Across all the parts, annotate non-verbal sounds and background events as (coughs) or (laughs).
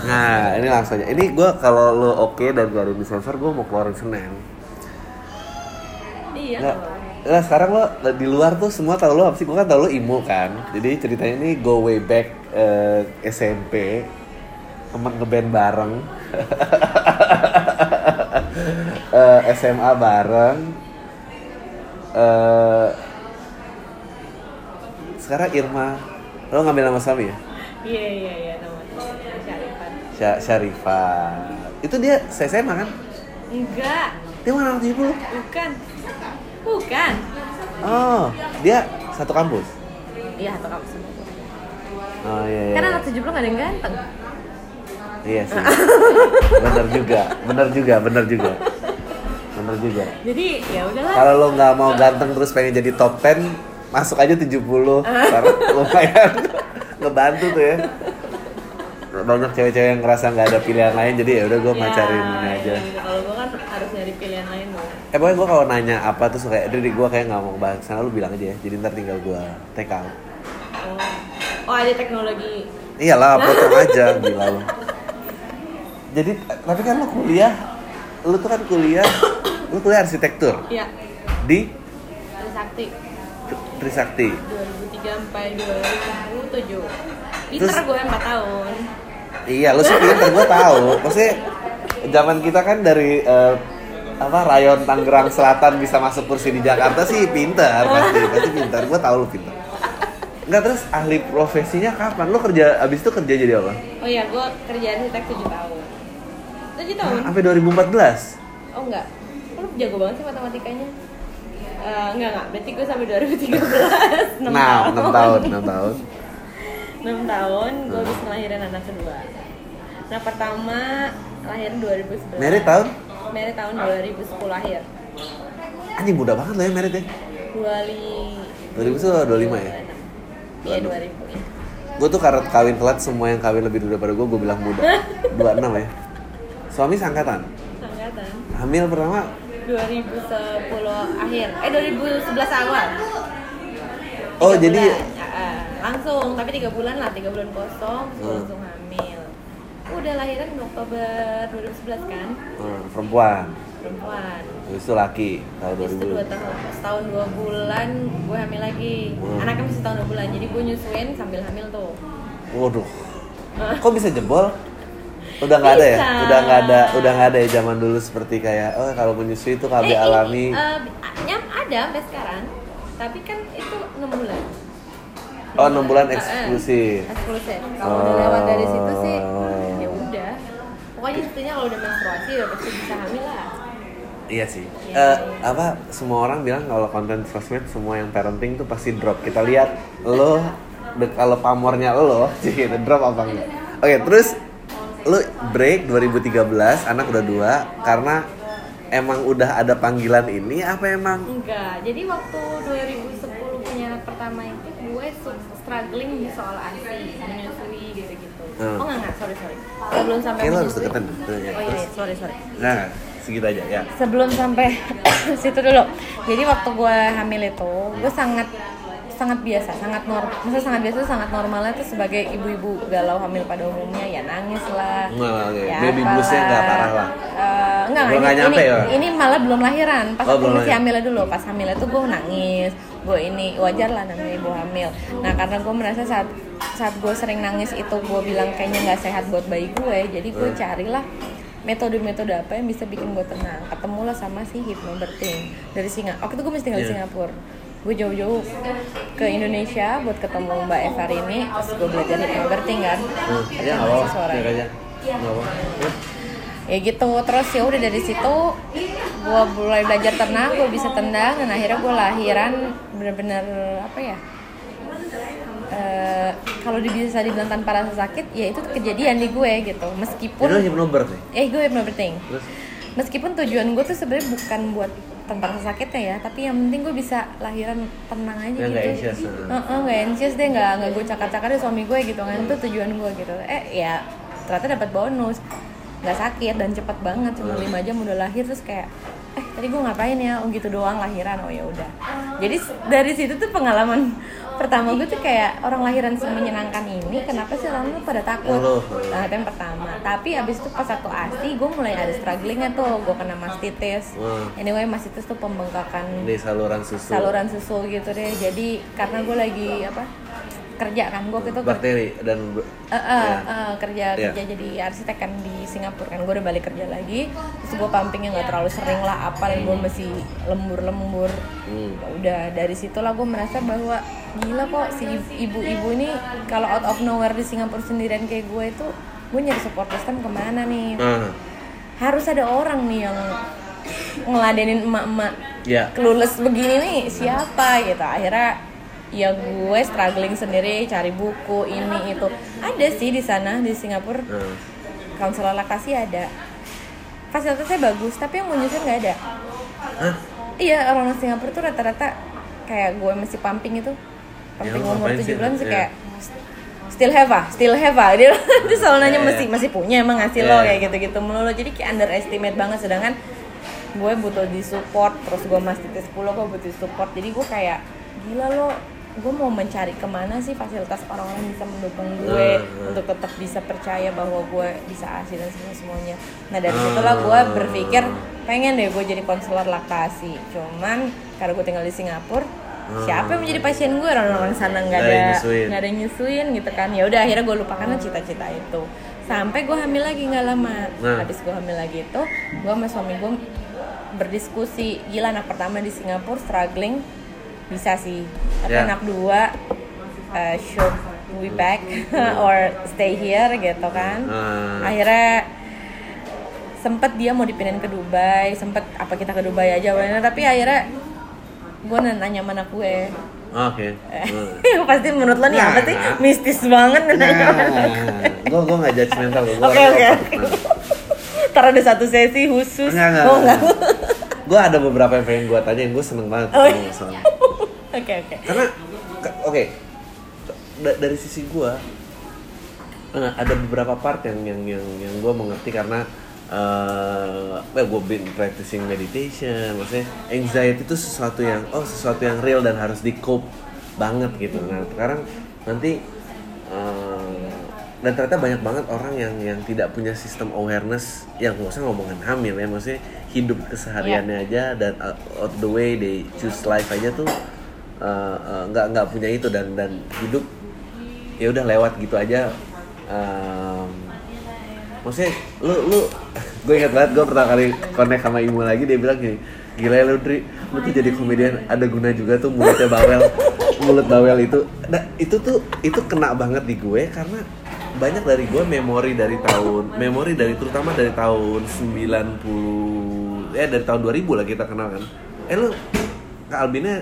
Nah, ini langsung aja. Ini gue kalau lo oke dan gak ada yang disensor, gue mau keluarin Senin. Iya. Kalau- Nah, sekarang lo di luar tuh semua tahu lo apa sih? Gue kan tahu lo imo kan. Jadi ceritanya ini go way back eh, SMP. Temen ngeband bareng. (laughs) Eh, SMA bareng. Eh, sekarang Irma, lo ngambil nama suami ya? Iya iya iya. Sya- Syarifah. Itu dia SMA kan? Enggak, Dia mana anak 70? bukan. Bukan. Oh, dia satu kampus. Iya kamu semua. Oh iya iya. Kan anak 70 gak ada yang ganteng. Iya sih. (laughs) bener juga, bener juga, bener juga. Bener juga. Jadi ya udahlah. Kalau lo nggak mau ganteng terus pengen jadi top 10, masuk aja 70 Karena lumayan (laughs) ngebantu tuh ya. Banyak cewek-cewek yang ngerasa nggak ada pilihan lain, jadi ya udah gue Ya, ngacarin ini aja. iya, Kalau gue kan harus nyari pilihan lain dong. Eh pokoknya gue kalau nanya apa tuh suka, jadi gue kayak nggak mau bahas sana lu bilang aja ya. Jadi ntar tinggal gue take out. Oh, oh ada teknologi. Iyalah, potong aja gila lu. Jadi tapi kan lu kuliah, lu tuh kan kuliah, lu kuliah arsitektur Iya. di Ada sakti. Trisakti. 2003 sampai 2007. Pinter Terus- gue 4 tahun. Iya, lu sih pinter, gue tahu. Maksudnya zaman kita kan dari eh, apa rayon Tangerang Selatan bisa masuk kursi di Jakarta sih pinter pasti, pasti pinter. Gue tahu lu pinter. Enggak terus ahli profesinya kapan? Lu kerja abis itu kerja jadi apa? Oh iya, gue kerja arsitek 7 tahun. 7 tahun? Nah, sampai 2014. Oh enggak. Lu jago banget sih matematikanya. Eh, enggak enggak, berarti gue sampai 2013 6 Nah, 6 tahun, 6 tahun. 6 tahun gue bisa ngelahirin anak kedua. Nah pertama lahir 2011 Merit tahun? Merit tahun 2010 lahir. Anjing muda banget lah ya merit ya. 20 2000 tuh 25 ya? Iya 2000 ya. Gue tuh karena kawin telat semua yang kawin lebih dulu daripada gue, gue bilang muda. (laughs) 26 ya. Suami sangkatan Angkatan Hamil pertama? 2010 akhir. Eh 2011 awal. Oh jadi bulan. Langsung, tapi 3 bulan lah 3 bulan kosong Hmm. langsung hamil. Udah lahiran Oktober 2011 kan? Hmm, perempuan. Perempuan. Habis itu laki tahun itu 2 2000 tahun, setahun 2 bulan gue hamil lagi. Hmm. Anaknya masih setahun 2 bulan, jadi gue nyusuin sambil hamil tuh. Waduh. Kok bisa jebol? Udah nggak ada ya? Udah nggak ada, udah nggak ada ya zaman dulu seperti kayak oh kalau menyusui itu KB Eh, alami. eh, nyam ada sampai sekarang. Tapi kan itu 6 bulan Oh, enam bulan Eh, eh, eksklusif. Eksklusif Kalau udah lewat dari situ sih, Oh. ya udah Pokoknya intinya kalau udah menstruasi ya pasti bisa hamil lah Iya sih. Iya, Eh, iya. apa semua orang bilang kalau konten sosmed semua yang parenting tuh pasti drop. Kita lihat lo kalau pamornya lo, (laughs) gitu, drop apa enggak? Oke, terus lo break 2013, anak udah dua karena emang udah ada panggilan ini apa emang? Enggak, jadi waktu 2010 punya anak pertama su- struggling di soal ASI, menyusui gitu-gitu. Hmm. Oh enggak, enggak, sorry sorry. Sebelum sampai Kayaknya harus deketan. Oh iya, iya, sorry sorry. nah, segitu aja ya. Sebelum sampai (coughs) situ dulu. Jadi waktu gue hamil itu, gue sangat sangat biasa, sangat normal. Maksudnya sangat biasa, sangat normalnya tuh sebagai ibu-ibu galau hamil pada umumnya ya nangis lah. Nah, oke. ya Baby bluesnya nggak parah lah. Eh, enggak, Belum ini, nyampe ini, ya? ini malah belum lahiran. Pas Oh, aku masih hamilnya dulu, pas hamilnya tuh gue nangis. Gue ini wajar lah namanya ibu hamil. Nah karena gue merasa saat saat gue sering nangis itu gue bilang kayaknya nggak sehat buat bayi gue. Jadi gue Hmm. carilah metode-metode apa yang bisa bikin gue tenang. Ketemulah sama si hypnobirthing dari Singapura. Waktu itu gue masih tinggal di Iya. Singapura. Gue jauh-jauh ke Indonesia buat ketemu Mbak Eva ini. Terus gue belajar hypnobirthing kan. Hmm, ya aja. Nggak apa-apa. Terus, ya gitu terus ya udah dari situ gue mulai belajar tenang gue bisa tendang dan akhirnya gue lahiran bener-bener apa ya Eh, kalau di- bisa dibilang tanpa rasa sakit ya itu kejadian di gue gitu meskipun Jadi lo hypnobirth nih? eh gue hypnobirthing Terus? meskipun tujuan gue tuh sebenarnya bukan buat tanpa rasa sakitnya ya tapi yang penting gue bisa lahiran tenang aja gitu nggak anxious, uh. Nggak anxious deh nggak nggak gue cakar-cakar deh suami gue gitu kan itu tujuan gue gitu eh ya ternyata dapat bonus nggak sakit dan cepet banget cuma lima jam udah lahir terus kayak eh tadi gue ngapain ya? Oh gitu doang lahiran. Oh ya udah. Jadi dari situ tuh pengalaman pertama gue tuh kayak orang lahiran semenyenangkan ini kenapa sih orang tuh pada takut? Nah itu yang pertama. Tapi abis itu pas satu asi gue mulai ada strugglingnya tuh. Gue kena mastitis. Anyway mastitis tuh pembengkakan di saluran susu. saluran susu gitu deh. Jadi karena gue lagi apa kerja kan gue gitu bakteri dan Eh, eh, eh, kerja Iya. kerja jadi arsitek kan di Singapura kan gue udah balik kerja lagi. Terus gue pumpingnya nggak terlalu sering lah apa dan gue masih lembur-lembur. Hmm. Ya udah dari situlah gue merasa bahwa gila kok si ibu-ibu ini kalau out of nowhere di Singapura sendirian kayak gue itu gue nyari support system ke mana nih? Ah harus ada orang nih yang ngeladenin emak-emak ya. clueless begini nih siapa gitu. Akhirnya ya gue struggling sendiri cari buku ini itu. Ada sih di sana di Singapura. Ah. konselor laktasi ada. Fasilitasnya bagus tapi yang mau nggak ada. Hah? iya orang Singapura tuh rata-rata kayak gue masih pumping itu. Pumping Ya, umur ngapain 7 sih? bulan sih Iya. kayak still have ah still have ah. (laughs) Dia, dia selalu nanya Iya, masih iya. masih punya emang ngasih Iya, lo kayak gitu-gitu melulu jadi kayak underestimate banget. Sedangkan gue butuh di support terus gue mastitis 10 gue butuh support. Jadi gue kayak gila lo gue mau mencari ke mana sih fasilitas orang-orang yang bisa mendukung gue Hmm. untuk tetap bisa percaya bahwa gue bisa asi dan semua semuanya. Nah dari Hmm. situlah gue berpikir pengen deh gue jadi konselor laktasi cuman karena gue tinggal di Singapura siapa yang menjadi pasien gue orang-orang sana nggak ada nggak ada yang nyusuin gitu kan. Ya udah akhirnya gue lupakan cita-cita itu. Sampai gue hamil lagi nggak lama. Nah. habis gue hamil lagi itu gue sama suami gue berdiskusi. Gila anak pertama di Singapura struggling bisa sih Ya. anak dua uh, should we back (laughs) or stay here gitu kan Ah. akhirnya sempet dia mau dipindahin ke Dubai sempet apa kita ke Dubai aja wena tapi akhirnya gue nanya sama anak gue oke Hmm. (laughs) pasti menurut lo nih Nah, apa sih nah. mistis banget nanya sama anak gue. gue nggak judgmental gue Oke oke. Ntar ada satu sesi khusus. Enggak, enggak. Oh enggak. gue ada beberapa yang pengen gue tanyain gue seneng banget Oh, ketemu iya. Oke oke. karena ke- oke da- dari sisi gue eh, ada beberapa part yang yang yang yang gue mengerti karena eh well gue been practicing meditation maksudnya anxiety itu sesuatu yang oh sesuatu yang real dan harus di cope banget gitu nah sekarang nanti eh, dan ternyata banyak banget orang yang yang tidak punya sistem awareness yang nggak usah ngomongin hamil ya maksudnya hidup kesehariannya aja dan uh, out the way they choose life aja tuh uh, uh, nggak nggak punya itu dan dan hidup ya udah lewat gitu aja. Um, maksudnya lu lu (laughs) gue ingat banget gue pertama kali connect sama Imu lagi dia bilang gini gila ya lu Dri lu tuh jadi komedian ada guna juga tuh mulutnya bawel. (laughs) Mulut bawel itu. Nah itu tuh itu kena banget di gue karena banyak dari gue memori dari tahun memori dari terutama dari tahun 90 ya dari tahun 2000 lah kita kenal kan. Eh lu Kak Albina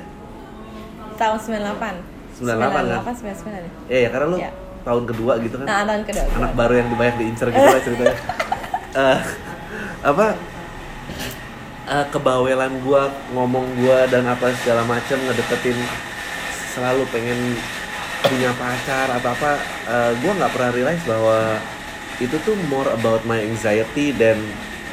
Tahun 98. 98 kan? 98 99. ya? ya karena lu Ya. tahun kedua gitu kan Nah, tahun kedua. anak baru yang banyak diincer gitu lah ceritanya (laughs) Eh, apa eh, kebawelan gua ngomong gua dan apa segala macem ngedeketin selalu pengen punya pacar atau apa eh, gua nggak pernah realize bahwa itu tuh more about my anxiety dan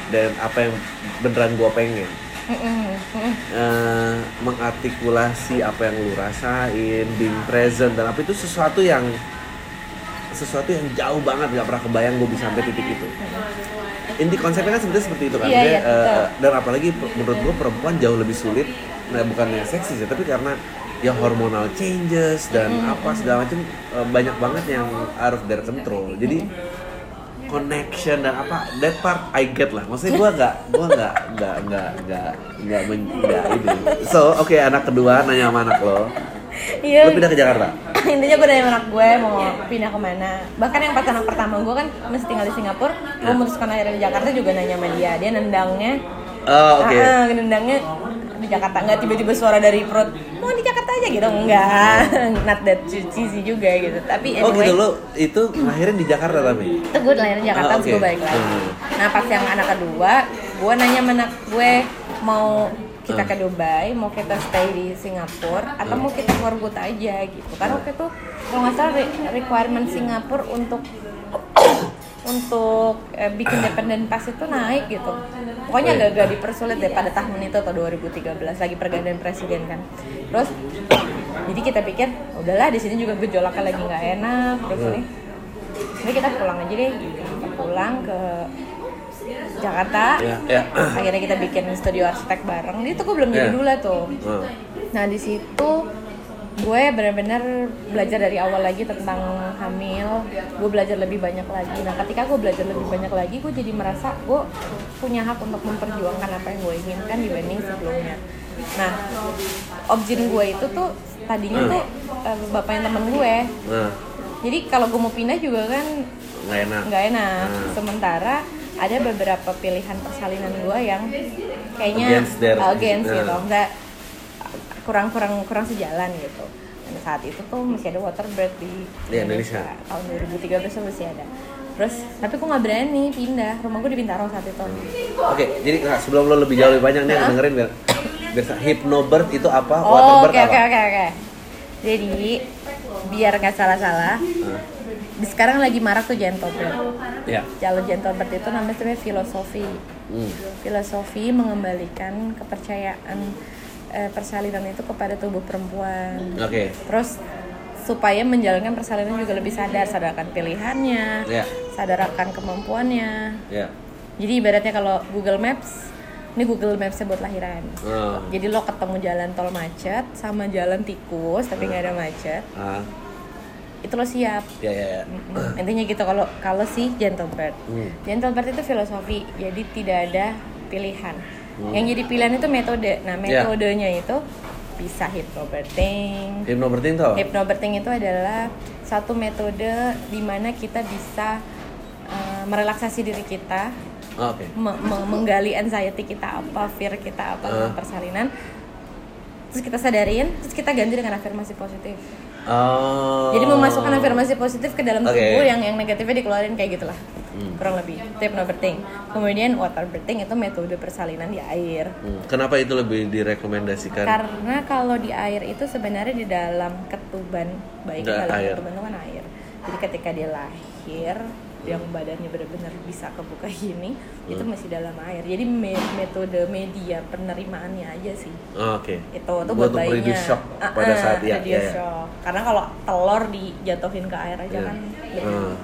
dan apa yang beneran gua pengen Eh, mengartikulasi apa yang lu rasain, being present dan apa itu sesuatu yang sesuatu yang jauh banget nggak pernah kebayang gue bisa sampai titik itu. Inti konsepnya kan sebenarnya seperti itu kan, iya, eh, betul. dan apalagi menurut gue perempuan jauh lebih sulit, nah bukannya seksi sih, tapi karena ya hormonal changes dan apa segala macam eh, banyak banget yang out of their control. Jadi connection dan apa that part I get lah maksudnya gue nggak gue nggak nggak nggak nggak nggak nggak ini so oke anak kedua nanya sama anak lo Iya. lo pindah ke Jakarta (clears throat) Intinya gue dari anak gue mau pindah ke mana. Bahkan yang pas anak pertama gue kan masih tinggal di Singapura, gue Ya. memutuskan akhirnya di Jakarta juga nanya sama dia. Dia nendangnya oh oke Ah, ah, nendangnya di Jakarta. Nggak tiba-tiba suara dari perut mau di Jakarta aja? Gitu. Enggak (laughs) not that cheesy juga gitu. Tapi oh anyway. Gitu lo itu lahirin di Jakarta tapi? Itu gue lahir di Jakarta Ah, oke. gue balik lagi. Hmm. nah pas yang anak kedua gue nanya sama anak gue mau kita Hmm. ke Dubai? Mau kita stay di Singapura? Atau mau kita keluar kota aja? Gitu. Karena waktu itu kalau nggak salah re- requirement Singapura untuk untuk eh, bikin dependent pass itu naik gitu pokoknya Oh, iya. agak-agak dipersulit deh pada tahun itu atau 2013 lagi pergantian presiden kan terus jadi kita pikir udahlah di sini juga gejolaknya lagi nggak enak terus Hmm. ini jadi kita pulang aja deh kita pulang ke Jakarta Ya, ya. akhirnya kita bikin studio arsitek bareng itu gue belum jadi Ya. dula tuh Hmm. nah di situ gue benar-benar belajar dari awal lagi tentang hamil. Gue belajar lebih banyak lagi. Nah ketika gue belajar lebih banyak lagi gue jadi merasa gue punya hak untuk memperjuangkan apa yang gue inginkan dibanding sebelumnya. Nah objin gue itu tuh tadinya tuh eh, bapaknya temen gue. Nah, jadi kalau gue mau pindah juga kan nggak enak. nggak enak. Hmm. sementara ada beberapa pilihan persalinan gue yang kayaknya Against their- against Hmm. gitu nggak kurang kurang kurang sejalan gitu dan saat itu tuh masih ada waterbird di Di Indonesia. tahun 2013 tuh masih ada terus tapi gue nggak berani pindah rumah gue di Bintaro saat itu Oke, jadi nah, sebelum lo lebih jauh lebih banyak nih dengerin biar biar hypnobird itu apa? oh Waterbird oke apa? oke oke oke jadi biar nggak salah salah Nah, di sekarang lagi marak tuh gentlebird ya. jalur gentlebird itu namanya sebenarnya filosofi Hmm. filosofi mengembalikan kepercayaan eh, persalinan itu kepada tubuh perempuan. Oke. Terus supaya menjalankan persalinan juga lebih sadar, sadarkan pilihannya, Ya. sadarkan kemampuannya. Ya. Jadi ibaratnya kalau Google Maps, ini Google Maps buat lahiran. Oh. Jadi lo ketemu jalan tol macet sama jalan tikus tapi nggak ada macet, Ah, itu lo siap. ya ya ya. Mm, Intinya gitu kalau kalau si gentlebird. Hmm. Gentlebird itu filosofi, jadi tidak ada pilihan. Hmm. Yang jadi pilihan itu metode. Nah, Ya. metodenya itu bisa hypnobirthing. Hypnobirthing tau? Hypnobirthing itu adalah satu metode di mana kita bisa uh, merelaksasi diri kita, Oh, Oke. me- me- menggali anxiety kita apa, fear kita apa tentang Ah. persalinan. Terus kita sadarin, terus kita ganti dengan afirmasi positif. Oh. Jadi memasukkan afirmasi positif ke dalam Oke. tubuh yang yang negatifnya dikeluarin kayak gitulah. Hmm. Kurang lebih. Itu hypnobirthing. Kemudian water birthing itu metode persalinan di air. Hmm, Kenapa itu lebih direkomendasikan? Karena kalau di air itu sebenarnya di dalam ketuban bayi Nggak dalam ketuban itu kan air. Jadi ketika dia lahir yang badannya benar-benar bisa kebuka gini itu Hmm. masih dalam air. Jadi me- metode media penerimaannya aja sih Oh, Oke. itu tuh Buat bayinya shock Ah, pada ah, saat ya, ya, ya. karena kalau telur dijatuhin ke air aja Iya. kan lebih, Hmm.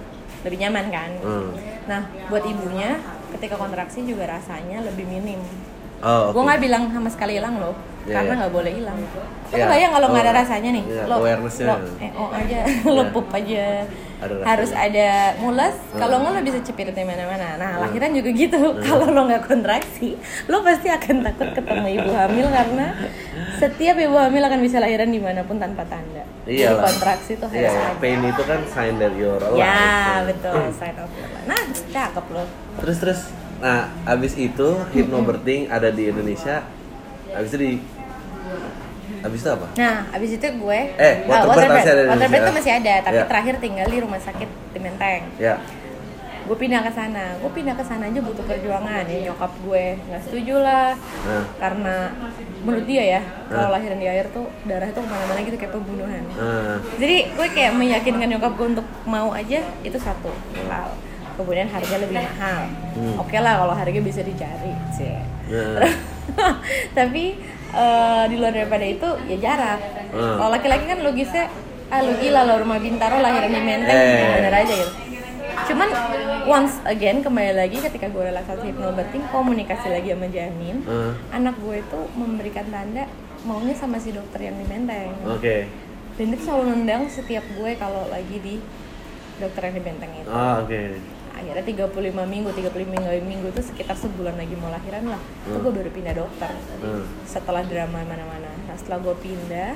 lebih nyaman kan Hmm. nah buat ibunya ketika kontraksi juga rasanya lebih minim Oh, oke. gue nggak bilang sama sekali hilang loh Iya, karena iya. nggak boleh hilang lo Iya. kebayang kalau nggak ada Oh, rasanya nih iya, lo lo eh oh aja (laughs) lo Iya. pup aja Ada rasanya. harus ada mulas kalau Hmm. nggak lo bisa cepirit di mana-mana. Nah lahiran juga gitu. (laughs) Kalau lo nggak kontraksi lo pasti akan takut ketemu ibu hamil karena setiap ibu hamil akan bisa lahiran di mana pun tanpa tanda. Iyalah. kontraksi tuh Iya, harus ya. ada. Pain itu kan sign that you're alive. ya betul. Sign of your life. Nah cakep lo. Terus terus. Nah abis itu hypnobirthing ada di Indonesia. Abis itu di abis itu apa? Nah, abis itu gue Eh, Ah, Waterbird Waterbird. masih ada Waterbird Indonesia. tuh masih ada, tapi Ya. terakhir tinggal di rumah sakit di Menteng. Ya. Gue pindah ke sana, gue pindah ke sana aja butuh perjuangan ya nyokap gue nggak setuju lah, Nah. karena menurut dia ya kalau lahiran di air tuh darah tuh ke mana-mana gitu kayak pembunuhan. Nah, Jadi gue kayak meyakinkan nyokap gue untuk mau aja itu satu hal. Kemudian harga lebih mahal. Hmm. Oke lah kalau harga bisa dicari sih. nah. (laughs) Tapi eh, di luar daripada itu ya jarak. Hmm. Kalau laki-laki kan logisnya ah lu gila lo rumah Bintaro lahiran di Menteng Eh. bener aja gitu. Cuman once again kembali lagi ketika gue relaksasi hypnobirthing komunikasi lagi sama janin, Hmm. anak gue itu memberikan tanda maunya sama si dokter yang di Menteng. Oke. Dan itu selalu nendang setiap gue kalau lagi di dokter yang di Menteng itu. Ah, oke. Akhirnya 35 minggu, 35 minggu, minggu itu sekitar sebulan lagi mau lahiran lah. Itu Hmm. gue baru pindah dokter. Hmm. Setelah drama mana-mana. Nah setelah gue pindah,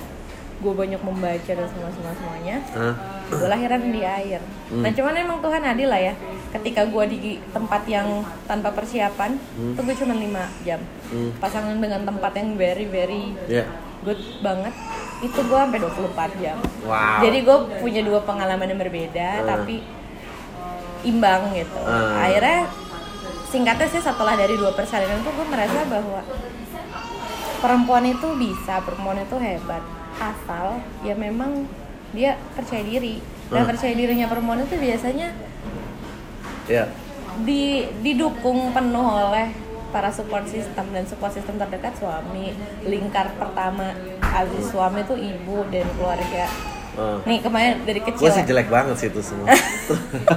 gue banyak membaca dan semua semua semuanya. Hah? Gue lahiran di air. Hmm. Nah cuman emang Tuhan adil lah ya. Ketika gue di tempat yang tanpa persiapan, Hmm. itu gue cuma 5 jam. Hmm. Pasangan dengan tempat yang very very Ya. good banget, itu gue sampai 24 jam. Wow. Jadi gue punya dua pengalaman yang berbeda, Hmm. tapi imbang gitu. Hmm. Akhirnya singkatnya sih setelah dari dua persalinan tuh gue merasa bahwa perempuan itu bisa, perempuan itu hebat, asal ya memang dia percaya diri. Dan Hmm. percaya dirinya perempuan itu biasanya Ya. di didukung penuh oleh para support system dan support system terdekat suami lingkar pertama abis suami itu ibu dan keluarga Ah. nih kemarin dari gue kecil sih ya. jelek banget sih itu semua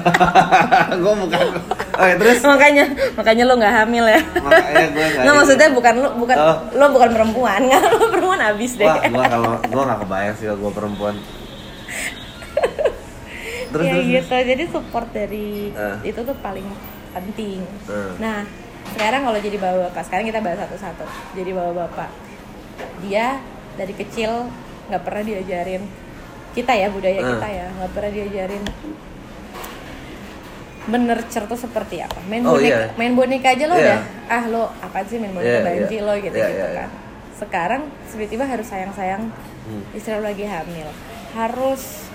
(laughs) gue bukan oke terus makanya makanya lo nggak hamil ya makanya gue nggak (laughs) nggak maksudnya bukan lo bukan Oh. lo bukan perempuan (laughs) nggak lo perempuan abis deh wah gue kalau gue nggak kebayang sih kalau gue perempuan terus ya terus, terus. gitu jadi support dari Ah. itu tuh paling penting Ah. nah sekarang kalau jadi bapak bapak sekarang kita bahas satu-satu jadi bapak bapak dia dari kecil nggak pernah diajarin kita ya budaya Ah. kita ya nggak pernah diajarin benercer tuh seperti apa main Oh, boneka iya. main boneka aja lo Iya. udah ah lo apa sih main boneka Iya, banci iya. lo gitu Iya, gitu iya, iya. kan sekarang tiba-tiba harus sayang-sayang Hmm. istri lo lagi hamil harus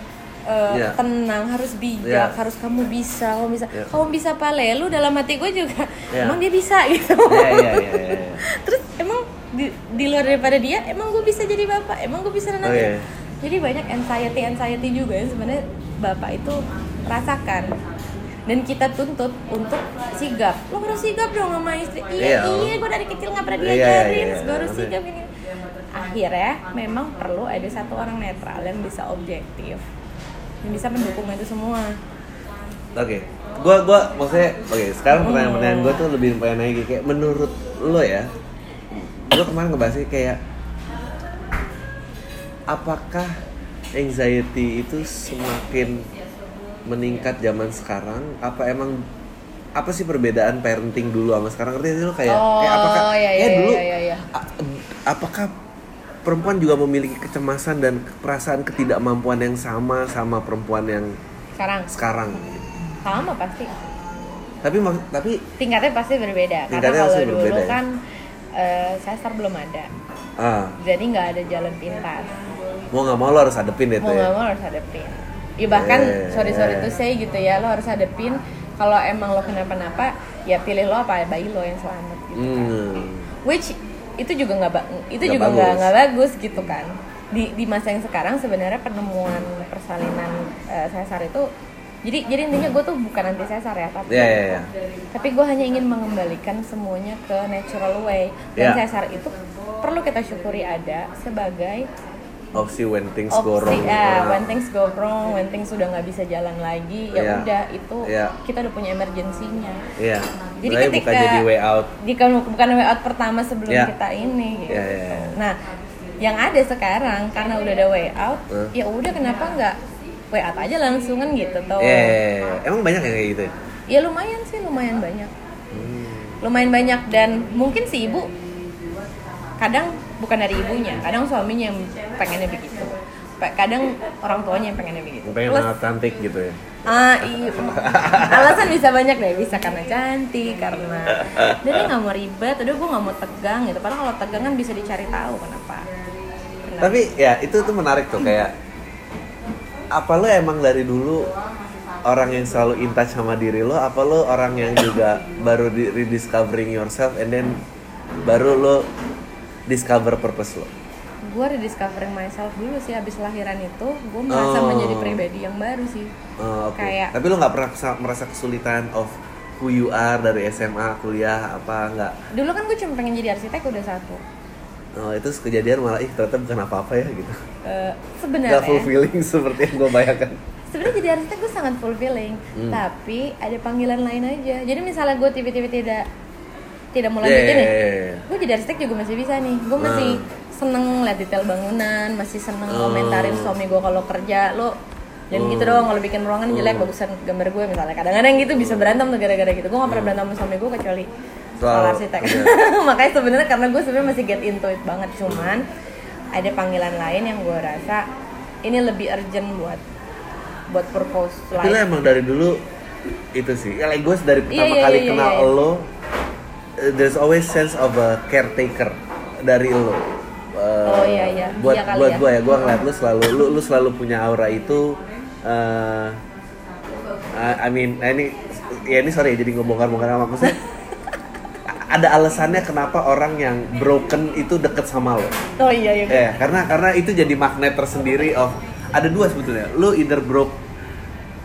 uh, Iya. tenang harus bijak Iya. harus kamu bisa kamu bisa Iya. kamu bisa pale lu dalam hati gue juga Iya. emang dia bisa (laughs) gitu Iya, iya, iya, iya, iya. terus emang di, di luar daripada dia emang gue bisa jadi bapak emang gue bisa Oh, nanti iya. Jadi banyak anxiety anxiety juga yang sebenarnya bapak itu rasakan. Dan kita tuntut untuk sigap. Lo harus sigap dong sama istri. Iya Iya. iya gue dari kecil nggak pernah Iya, iya, diajarin. iya, gue harus iya. sigap ini. Akhirnya memang perlu ada satu orang netral yang bisa objektif. Yang bisa mendukung itu semua. Oke, gua gua maksudnya oke sekarang pertanyaan-pertanyaan gua tuh lebih pengen nanya gini, kayak menurut lo ya, gua kemarin ngebahasnya kayak apakah anxiety itu semakin meningkat zaman sekarang? Apa emang apa sih perbedaan parenting dulu sama sekarang? Ngerti sih lo? Kayak Oh, kayak apakah iya, kayak iya, dulu iya, iya, iya. a- apakah perempuan juga memiliki kecemasan dan perasaan ketidakmampuan yang sama sama perempuan yang sekarang? sekarang? Sama pasti. Tapi tapi tingkatnya pasti berbeda. Karena Tingkatnya kalau pasti dulu berbeda ya? kan eh, sasar belum ada. Ah. Jadi nggak ada jalan pintas mau nggak mau lo harus hadepin itu mau ya nggak mau harus hadepin ya bahkan Eh. sorry sorry tuh saya gitu ya lo harus hadepin kalau emang lo kenapa-napa ya pilih lo apa bayi lo yang selamat gitu kan hmm. which itu juga nggak itu Nggak juga nggak bagus. nggak bagus gitu kan di di masa yang sekarang sebenarnya penemuan persalinan sesar itu jadi jadi intinya gue tuh bukan anti sesar ya tapi ya ya ya tapi gue hanya ingin mengembalikan semuanya ke natural way dan Ya. sesar itu perlu kita syukuri ada sebagai opsi when things go opsi wrong ya Ah. when things go wrong when things sudah nggak bisa jalan lagi ya Iya. udah itu Iya. kita udah punya emergensinya Iya. Jadi Mulai ketika- bukan jadi way out jika bukan way out pertama sebelum Iya. kita ini gitu. Iya, iya, iya. nah yang ada sekarang karena udah ada way out Huh? ya udah kenapa nggak way out aja langsung kan gitu tuh Iya, iya, iya. emang banyak yang kayak gitu ya? ya lumayan sih lumayan banyak Hmm. lumayan banyak dan mungkin si ibu kadang bukan dari ibunya kadang suaminya yang pengennya begitu. Kadang orang tuanya yang pengennya begitu. Pengen Plus, anak cantik gitu ya? Ah iya. Alasan bisa banyak deh bisa karena cantik karena dia dia nggak mau ribet udah gue nggak mau tegang gitu. Padahal kalau tegang kan bisa dicari tahu kenapa. Kenapa? tapi ya itu tuh menarik tuh kayak apa lo emang dari dulu orang yang selalu in touch sama diri lo? Apa lo orang yang juga baru di rediscovering yourself and then baru lo discover purpose lo gue rediscovering myself dulu sih abis lahiran itu gue merasa Oh. menjadi pribadi yang baru sih Oh, oke. Kayak- Tapi lo nggak pernah merasa kesulitan of who you are dari SMA, kuliah, apa nggak? dulu kan gue cuma pengen jadi arsitek udah satu Oh, itu kejadian malah ih ternyata bukan apa-apa ya gitu. Gak sebenarnya fulfilling seperti yang gue bayangkan. sebenarnya jadi arsitek gue sangat fulfilling Hmm. tapi ada panggilan lain aja jadi misalnya gue tiba-tiba tidak tidak mau Yeah, lanjutin yeah, yeah, yeah. gue jadi arsitek juga masih bisa nih gue masih seneng liat detail bangunan masih seneng Oh. komentarin suami gue kalau kerja lo jangan gitu dong kalau bikin ruangan jelek Oh. bagusan gambar gue misalnya kadang-kadang gitu bisa berantem tuh gara-gara gitu gue gak pernah berantem sama suami gue kecuali soal arsitek iya. (laughs) makanya sebenarnya karena gue sebenarnya masih get into it banget cuman ada panggilan lain yang gue rasa ini lebih urgent buat buat purpose Tapi lo life emang dari dulu itu sih. Ya, like gue dari pertama Iya, iya, kali iya, kenal iya, iya. lo, there's always sense of a caretaker dari lo. Uh, Oh, iya, iya. Buat Iya buat ya. gue ya, gue ngeliat lo selalu lu, lu selalu punya aura itu. uh, I mean, nah ini ya ini sorry jadi ngebongkar-bongkar sama maksudnya. (laughs) ada alasannya kenapa orang yang broken itu deket sama lo. oh iya iya Ya, karena karena itu jadi magnet tersendiri of ada dua sebetulnya. Lu either broke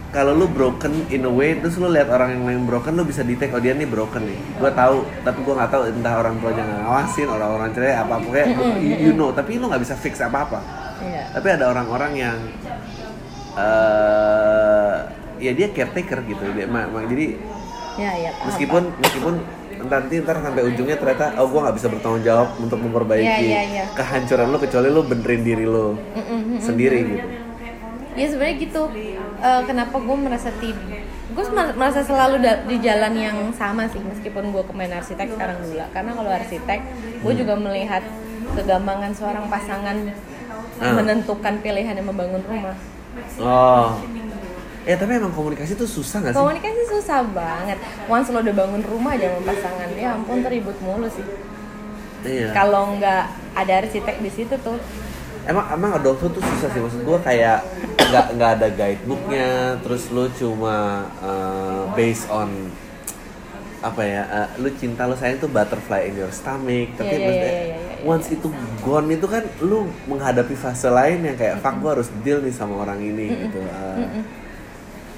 kalau lu broken in a way terus lu lihat orang yang lain broken lu bisa detect oh dia nih broken nih. Gue tahu tapi gue nggak tahu entah orang tuanya nggak ngawasin orang-orang cerai apa pokoknya you, you know. Tapi lu nggak bisa fix apa apa Iya. tapi ada orang-orang yang eh ya dia caretaker gitu. Dia ma- ma- jadi Ya, ya. meskipun meskipun nanti ntar sampai ujungnya ternyata oh gue nggak bisa bertanggung jawab untuk memperbaiki Iya, iya, iya. kehancuran lo kecuali lo benerin diri lo Mm, mm, mm, sendiri gitu ya sebenarnya gitu. Eh, kenapa gue merasa tidak gue merasa selalu di jalan yang sama sih meskipun gue kemarin arsitek sekarang gula karena kalau arsitek gue juga melihat kegampangan seorang pasangan Ah. menentukan pilihan yang membangun rumah. Oh. Ya tapi emang komunikasi tuh susah nggak sih? Komunikasi susah banget. Once lo udah bangun rumah aja sama pasangan ya ampun teribut mulu sih. Iya. Kalau nggak ada arsitek di situ tuh emang emang adulthood tuh susah sih. Maksud gue kayak nggak nggak ada guidebooknya. Terus lu cuma uh, based on apa ya uh, lu cinta lu sayang tuh butterfly in your stomach. Tapi Iya, iya, maksudnya iya, iya, iya, once itu gone itu kan lu menghadapi fase lain yang kayak fuck gue harus deal nih sama orang ini gitu. Uh,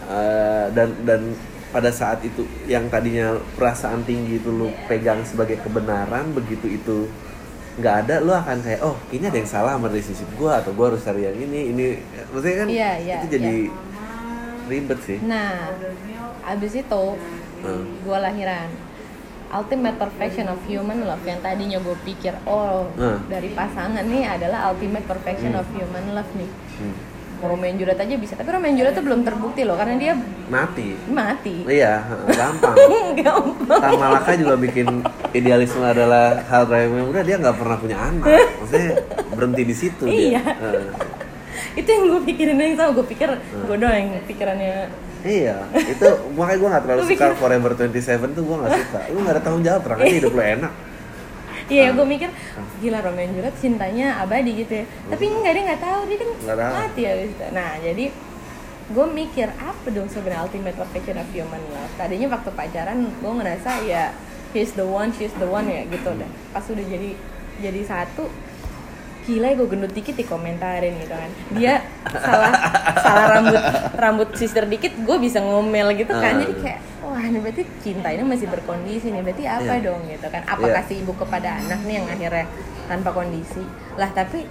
uh, dan dan pada saat itu yang tadinya perasaan tinggi itu lu pegang sebagai kebenaran begitu itu nggak ada lu akan kayak oh ini ada yang salah sama relationship gua atau gua harus cari yang ini ini maksudnya kan Iya, iya, itu jadi ribet sih nah abis itu Hmm. gue lahiran ultimate perfection of human love yang tadinya gue pikir oh Hmm. dari pasangan nih adalah ultimate perfection of human love nih Hmm. Romeo and Juliet aja bisa. Tapi Romeo and Juliet tuh belum terbukti loh karena dia mati. Mati. Iya (laughs) gampang. Gampang. Tan Malaka juga bikin idealisme adalah hal yang udah dia nggak pernah punya anak. Maksudnya berhenti di situ Iya. dia Eh, itu yang gue pikirin yang sama gue pikir gue doang yang pikirannya. Iya, itu makanya gue gak terlalu Lu suka Forever 27 tuh gue gak suka. Lu gak ada tanggung jawab, terang aja hidup lu enak Iya, gue mikir gila Romeo and Juliet cintanya abadi gitu ya. Tapi enggak dia nggak tahu dia kan Nggak mati ya gitu. Nah jadi gue mikir apa dong sebenarnya ultimate perfection of human love. Tadinya waktu pacaran gue ngerasa ya he's the one, she's the one ya gitu deh. Pas udah jadi jadi satu gila gue gendut dikit dikomentarin gitu kan dia (laughs) salah salah rambut rambut sister dikit gue bisa ngomel gitu kan jadi kayak wah ini berarti cinta ini masih berkondisi nih berarti apa Iya. dong gitu kan apa Iya. kasih ibu kepada anak nih yang akhirnya tanpa kondisi lah tapi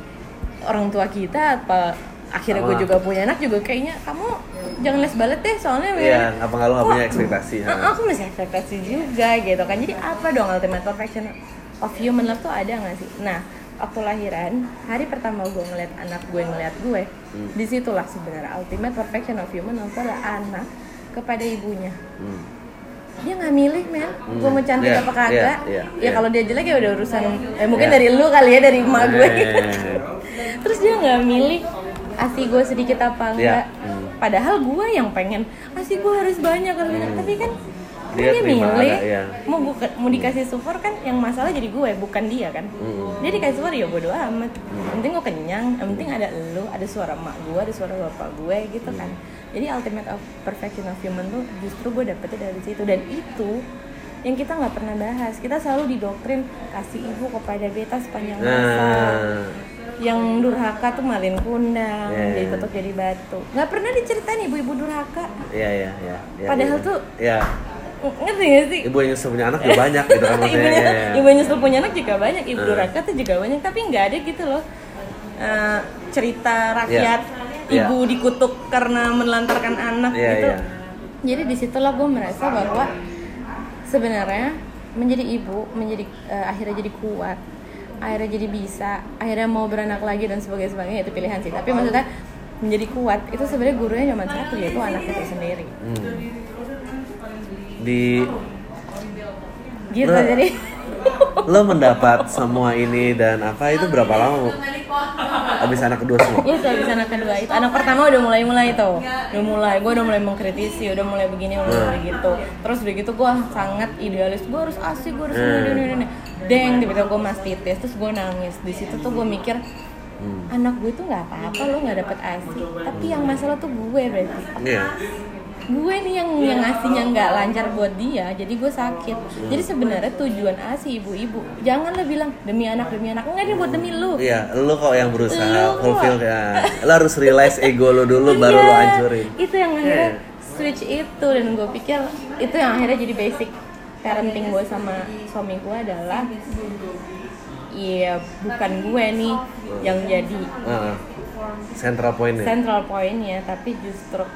orang tua kita apa akhirnya gue juga punya anak juga kayaknya kamu jangan les balet deh soalnya Iya, apa lu nggak punya ekspektasi? Ah, aku masih ekspektasi juga gitu kan jadi apa dong ultimate perfection of human love tuh ada nggak sih nah waktu lahiran hari pertama gue ngeliat anak gue ngeliat gue Hmm. di situlah sebenarnya ultimate perfection of human love adalah anak kepada ibunya Hmm. Dia nggak milih men gue mau cantik Iya, apa kagak iya, iya, ya iya. kalau dia jelek ya udah urusan eh, mungkin Iya. dari lu kali ya dari emak gue Eh. (laughs) terus dia nggak milih asi gue sedikit apa Iya. enggak Hmm. padahal gue yang pengen asi gue harus banyak harus banyak tapi kan Dia dia, milih ada, iya. mau gua, mau dikasih support kan yang masalah jadi gue bukan dia kan. Hmm. dia dikasih support ya bodo amat. Yang penting gue kenyang yang penting ada lu ada suara emak gue ada suara bapak gue gitu kan. Jadi ultimate of perfection of human tuh justru gue dapetnya dari situ. Dan itu yang kita nggak pernah bahas. Kita selalu didoktrin kasih ibu kepada beta sepanjang masa. Nah, yang durhaka tuh malin kundang Iya, jadi tutup jadi batu. Nggak pernah diceritain ibu-ibu durhaka. Iya iya iya. iya, Padahal iya. tuh- Iya, ngerti gak sih ibu yang nyusul punya anak juga banyak gitu kan (laughs) maksudnya. iya, iya. ibu nyusul punya anak juga banyak ibu Eh. durhaka tuh juga banyak tapi nggak ada gitu loh eh, cerita rakyat Iya. ibu dikutuk karena menelantarkan anak Iya, gitu iya. jadi di situlah gue merasa bahwa sebenarnya menjadi ibu menjadi eh, akhirnya jadi kuat akhirnya jadi bisa akhirnya mau beranak lagi dan sebagainya sebagainya itu pilihan sih tapi maksudnya menjadi kuat itu sebenarnya gurunya cuma satu yaitu anak itu sendiri Hmm. Di gitu Lo- jadi. (laughs) lo mendapat semua ini dan apa itu berapa lama? Abis anak kedua semua. Iya tuh abis anak kedua. Itu Anak pertama udah mulai-mulai tuh. Udah mulai, gue udah mulai mengkritisi Udah mulai begini, udah mulai gitu. Terus udah gitu gue sangat idealis. Gue harus asik, gue harus ini, ini, ini, ini Deng, tiba-tiba gue mastitis Terus gue nangis. Di situ tuh gue mikir Hmm. Anak gue tuh gak apa-apa lo gak dapet asi Tapi yang masalah tuh gue berarti. Iya. Gue nih yang yang asinya nggak lancar buat dia Jadi gue sakit. Jadi sebenarnya tujuan asi ibu-ibu Janganlah bilang demi anak, demi anak. Enggak, ini buat demi lu. Iya, lo kok yang berusaha Lu fulfill ya. Lo harus realize ego lo dulu baru lo Iya, hancurin. Itu yang akhirnya Iya. switch itu dan gue pikir itu yang akhirnya jadi basic parenting gue sama suami gue adalah iya bukan gue nih yang jadi Ah, central point ya central pointnya tapi justru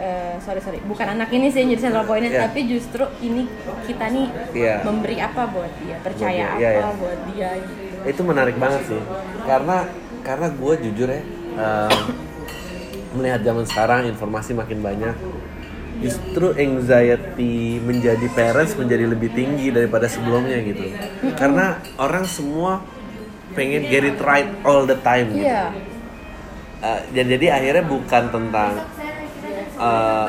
eh, sorry sorry. Bukan anak ini sih yang jadi central pointnya Iya. tapi justru ini kita nih Iya. memberi apa buat dia? Percaya Buat dia, iya, apa iya. buat dia gitu? Itu menarik banget sih. Karena karena gue jujur ya em, melihat zaman sekarang informasi makin banyak justru anxiety menjadi parents menjadi lebih tinggi daripada sebelumnya gitu. Karena orang semua pengen get it right all the time gitu. Iya. Uh, dan jadi akhirnya bukan tentang uh,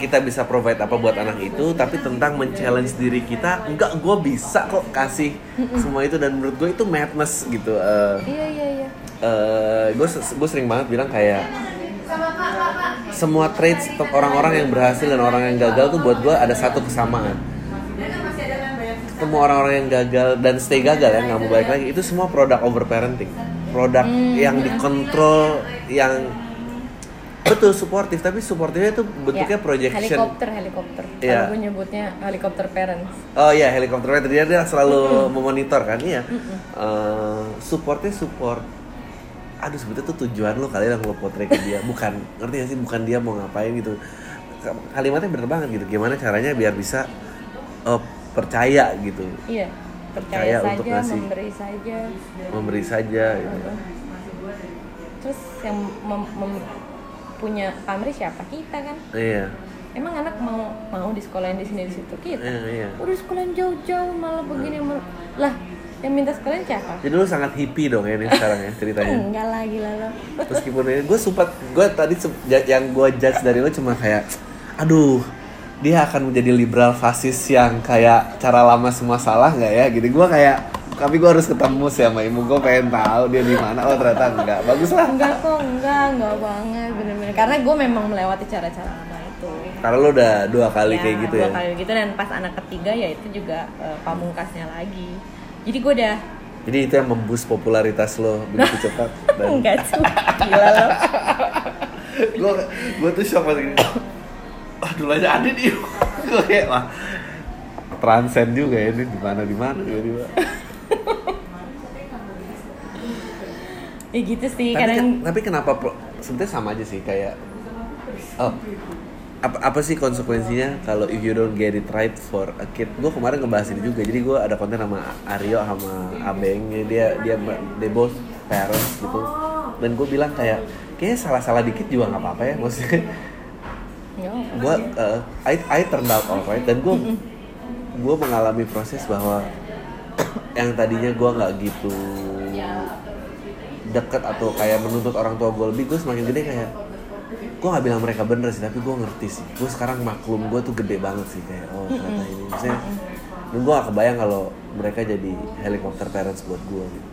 kita bisa provide apa buat anak itu tapi tentang men-challenge diri kita enggak gue bisa kok kasih semua itu dan menurut gue itu madness gitu uh, iya iya iya. Gue gue sering banget bilang kayak semua traits orang-orang yang berhasil dan orang yang gagal tuh buat gue ada satu kesamaan. Ketemu orang-orang yang gagal dan stay gagal ya nggak mau balik lagi itu semua produk over parenting produk yang dikontrol yang betul suportif tapi suportifnya itu bentuknya Ya, projection helikopter helikopter gue nyebutnya helikopter parents Oh iya helikopter parenting dia, dia selalu memonitor kan iya. Eh, supportnya support. Aduh sebetulnya tuh tujuan lo kali yang lo potret ke dia bukan ngerti gak sih bukan dia mau ngapain gitu. Kalimatnya bener banget gitu. Gimana caranya biar bisa eh, percaya gitu, iya Percaya percaya untuk saja ngasih. memberi saja memberi saja. Gitu. terus yang mem- mem- punya pamrih siapa? Kita kan. Iya, emang anak mau mau di sekolahin di sini di situ? Kita. Iya, iya. udah sekolahin jauh-jauh malah begini mal- lah yang minta sekolahin siapa? Jadi lo sangat hippie dong ya ini (laughs) sekarang ya ceritanya. enggak lah gila lo meskipun ini gue sempat gue tadi yang gue judge dari lo cuma kayak aduh dia akan menjadi liberal fasis yang kayak cara lama semua salah nggak ya? Gitu. Gue kayak tapi gue harus ketemu sih sama ibu gue pengen tahu dia di mana. Oh ternyata enggak. Bagus lah. Enggak kok enggak enggak banget bener-bener. Karena gue memang melewati cara-cara lama itu. Karena lo udah dua kali kayak gitu dua ya kali gitu dan pas anak ketiga ya itu juga eh, pamungkasnya lagi. Jadi gue udah jadi itu yang memboost popularitas lo begitu (laughs) cepat? Dan enggak sih gila lo. Gue gue tuh shock pas gini dulu aja ada nih gue kayak wah transcend juga ya ini di mana di mana tiba-tiba ya gitu sih tapi, kadang ken- tapi kenapa sebetulnya sama aja sih kayak oh apa apa sih konsekuensinya kalau if you don't get it right for a kid? Gue kemarin ngebahas ini juga jadi gue ada konten sama Aryo sama Abeng dia dia they both parents gitu. Dan gue bilang kayak kayaknya salah-salah dikit juga nggak apa-apa ya maksudnya. Ya, gue uh, I I turned out alright dan gue gue mengalami proses bahwa (coughs) yang tadinya gue nggak gitu deket atau kayak menuntut orang tua gue lebih gue semakin gede kayak gue nggak bilang mereka bener sih tapi gue ngerti sih gue sekarang maklum gue tuh gede banget sih kayak oh ternyata ini misalnya dan gue gak kebayang kalau mereka jadi helikopter parents buat gue gitu.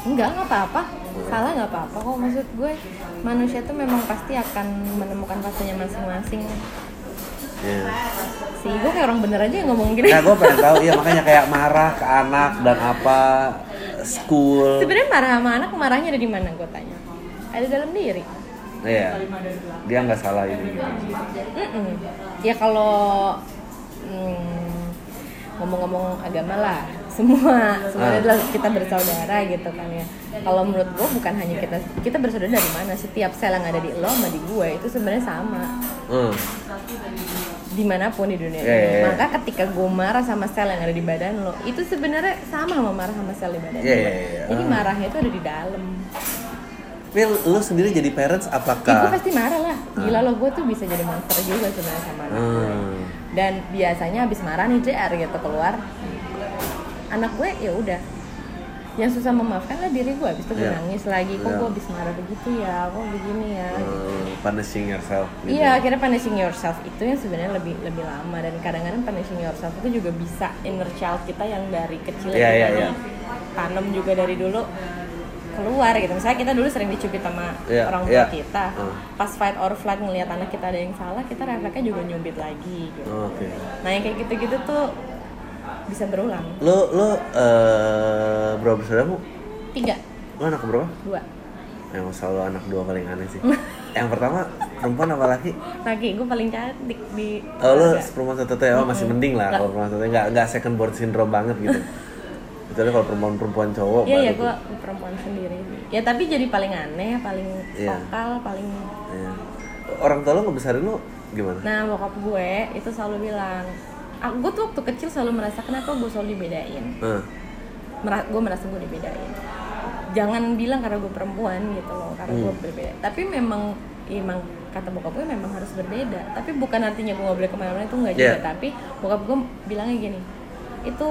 Enggak, nggak apa-apa. Salah nggak apa-apa kok. Maksud gue, manusia tuh memang pasti akan menemukan fasenya masing-masing. ya Sih, gue kayak orang bener aja yang ngomong gini. nah gue pengen tahu iya makanya kayak marah ke anak dan apa school Sebenarnya marah sama anak, marahnya ada di mana? Gue tanya. Ada dalam diri. iya dia nggak salah ini gitu Mm-mm. Ya kalau mm, ngomong-ngomong agama lah, semua semua Ah. adalah kita bersaudara gitu kan ya. Kalau menurut gue bukan hanya kita kita bersaudara dari mana? Setiap sel yang ada di lo sama di gue itu sebenarnya sama Hmm. Di mana pun di dunia Iya, ini. iya, iya. Maka ketika gue marah sama sel yang ada di badan lo, itu sebenarnya sama sama marah sama sel di badan Iya, lo. iya, iya. Jadi Ah. marahnya itu ada di dalam. Tapi lo sendiri jadi parents Ya, gue apakah pasti marah lah. Gila lo, gue tuh bisa jadi monster juga sebenarnya sama anak. Hmm. Dan biasanya habis marah nih JR gitu keluar, anak gue ya udah yang susah memaafkan lah diri gue habis itu gue Iya. nangis lagi kok Iya. gue habis marah begitu ya kok begini ya Hmm, punishing yourself gitu. Iya, akhirnya punishing yourself itu yang sebenarnya lebih lebih lama dan kadang-kadang punishing yourself itu juga bisa inner child kita yang dari kecil iya, kita iya. tanam juga dari dulu keluar gitu. Misalnya kita dulu sering dicubit sama Iya, orang tua iya. kita. Hmm. Pas fight or flight ngelihat anak kita ada yang salah, kita refleksnya juga nyubit lagi gitu. Oh, Oke. Nah, yang kayak gitu-gitu tuh bisa berulang. Lo lo eh berapa bersaudara? Tiga, Lo anak berapa? dua. Yang selalu anak dua paling aneh sih. (laughs) yang pertama perempuan apa laki laki gue paling cantik di oh lu keluarga. perempuan satu satunya oh masih mending lah kalau perempuan satu nggak nggak second born syndrome banget gitu (laughs) kecuali kalau perempuan perempuan cowok Iya ya baru gue perempuan sendiri Ya tapi jadi paling aneh, paling Iya. vokal, paling Iya. orang tua lu ngebesarin lu gimana Nah bokap gue itu selalu bilang Aku gue tuh waktu kecil selalu merasa kenapa gue selalu dibedain Nah, Mera- Gue merasa gue dibedain Jangan bilang karena gue perempuan gitu loh Karena gue Hmm. berbeda Tapi memang emang kata bokap gue memang harus berbeda Tapi bukan artinya gue gak boleh ke mana-mana itu nggak juga Iya. Tapi bokap gue bilangnya gini Itu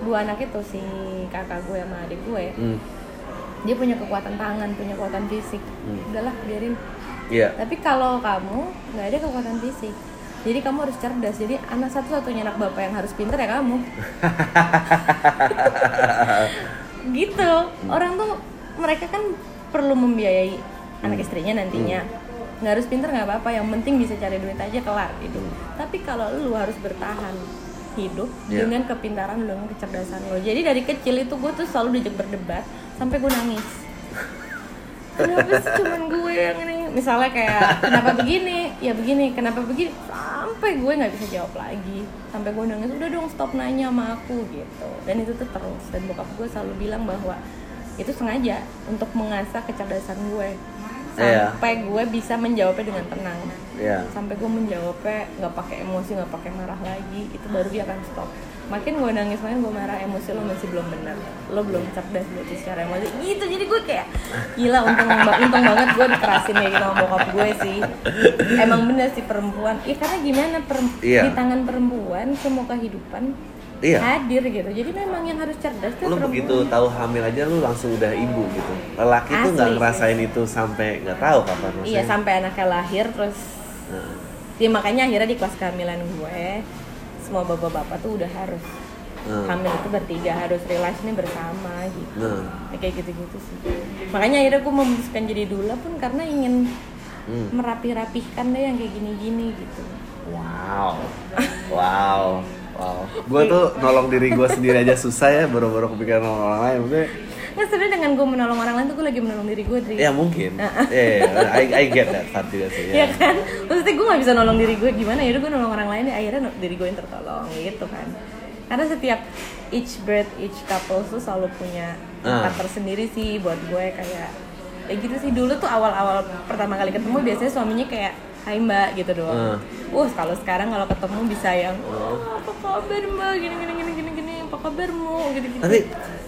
dua anak itu si kakak gue sama adik gue hmm, dia punya kekuatan tangan, punya kekuatan fisik. Hmm. Udahlah, biarin. iya Tapi kalau kamu nggak ada kekuatan fisik, jadi kamu harus cerdas. Jadi anak satu-satunya anak bapak yang harus pintar ya kamu. (laughs) gitu. Orang tuh mereka kan perlu membiayai anak Hmm. istrinya nantinya. Nggak harus pintar nggak apa-apa. Yang penting bisa cari duit aja kelar hidup. Tapi kalau lu harus bertahan hidup Iya. dengan kepintaran lu, dengan kecerdasan lo. Jadi dari kecil itu gue tuh selalu diajak berdebat sampai gue nangis. Kenapa sih cuman gue yang ini? Misalnya kayak kenapa begini? Ya begini, kenapa begini? Sampai gue nggak bisa jawab lagi. Sampai gue nangis, udah dong stop nanya sama aku gitu. Dan itu tuh terus. Dan bokap gue selalu bilang bahwa itu sengaja untuk mengasah kecerdasan gue. Iya. Sampai gue bisa menjawabnya dengan tenang iya sampai gue menjawabnya nggak pakai emosi nggak pakai marah lagi itu baru dia akan stop makin gue nangis makin gue marah emosi lo masih belum benar. Lo belum cerdas berarti secara emosi. Gitu jadi gue kayak gila untung untung banget gue dikerasin kayak gitu sama bokap gue sih. Emang bener sih perempuan. Ya karena gimana perem- Iya. di tangan perempuan semua kehidupan Iya. hadir gitu. Jadi memang yang harus cerdas tuh lu perempuan. begitu tahu hamil aja lu langsung udah ibu gitu. Lelaki tuh Asli nggak sih. ngerasain itu sampai nggak tahu kapan iya sampai anaknya lahir terus Nah, ya makanya akhirnya di kelas kehamilan gue semua bapak-bapak tuh udah harus Hmm. hamil itu bertiga harus relasinya bersama gitu. Nah Ya, kayak gitu-gitu sih. Makanya akhirnya gue memutuskan jadi dula pun karena ingin hmm. merapi-rapihkan deh yang kayak gini-gini gitu. Wow. (laughs) Wow. Wow. Gue tuh nolong diri gue sendiri aja susah ya baru-baru kepikiran nolong orang lain. Maksudnya Nggak sebenarnya dengan gue menolong orang lain tuh gue lagi menolong diri gue Dri. Ya mungkin. Yeah, I, I get that part juga sih ya. Ya. kan? Maksudnya gue gak bisa nolong diri gue gimana? Ya udah gue nolong orang lain ya akhirnya diri gue yang tertolong gitu kan. Karena setiap each bird each couple tuh selalu punya Ah. tempat tersendiri sih buat gue kayak kayak gitu sih. Dulu tuh awal-awal pertama kali ketemu biasanya suaminya kayak Hai mbak gitu doang. Ah. Wah kalau sekarang kalau ketemu bisa yang "Oh, apa kabar mbak? Gini gini gini gini gini. Apa kabarmu? Gitu gitu. tapi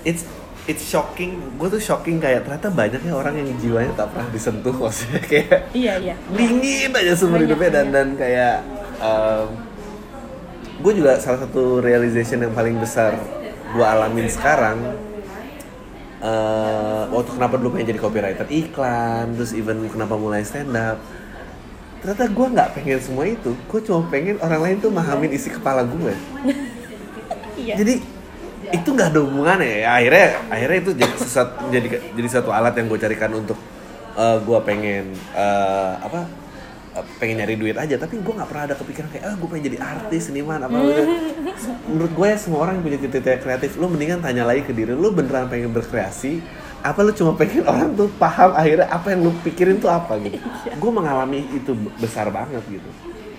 it's it's shocking gue tuh shocking kayak ternyata banyaknya orang yang jiwanya tak pernah disentuh maksudnya kayak Iya iya. dingin aja seumur hidupnya dan dan kayak gue juga salah satu realization yang paling besar gue alamin sekarang eh waktu kenapa dulu pengen jadi copywriter iklan terus even kenapa mulai stand up ternyata gue nggak pengen semua itu gue cuma pengen orang lain tuh mahamin isi kepala gue (laughs) Iya. jadi itu nggak ada hubungannya ya. Akhirnya akhirnya itu jadi sesuatu jadi jadi satu alat yang gue carikan untuk eh, gue pengen eh, apa eh, pengen nyari duit aja. Tapi gue nggak pernah ada kepikiran kayak ah gue pengen jadi artis seniman apa gitu. Menurut gue ya semua orang yang punya cita-cita kreatif lu mendingan tanya lagi ke diri lu beneran pengen berkreasi? Apa lu cuma pengen (laughs) orang tuh paham akhirnya apa yang lu pikirin tuh apa? gitu. Gue mengalami itu besar banget gitu.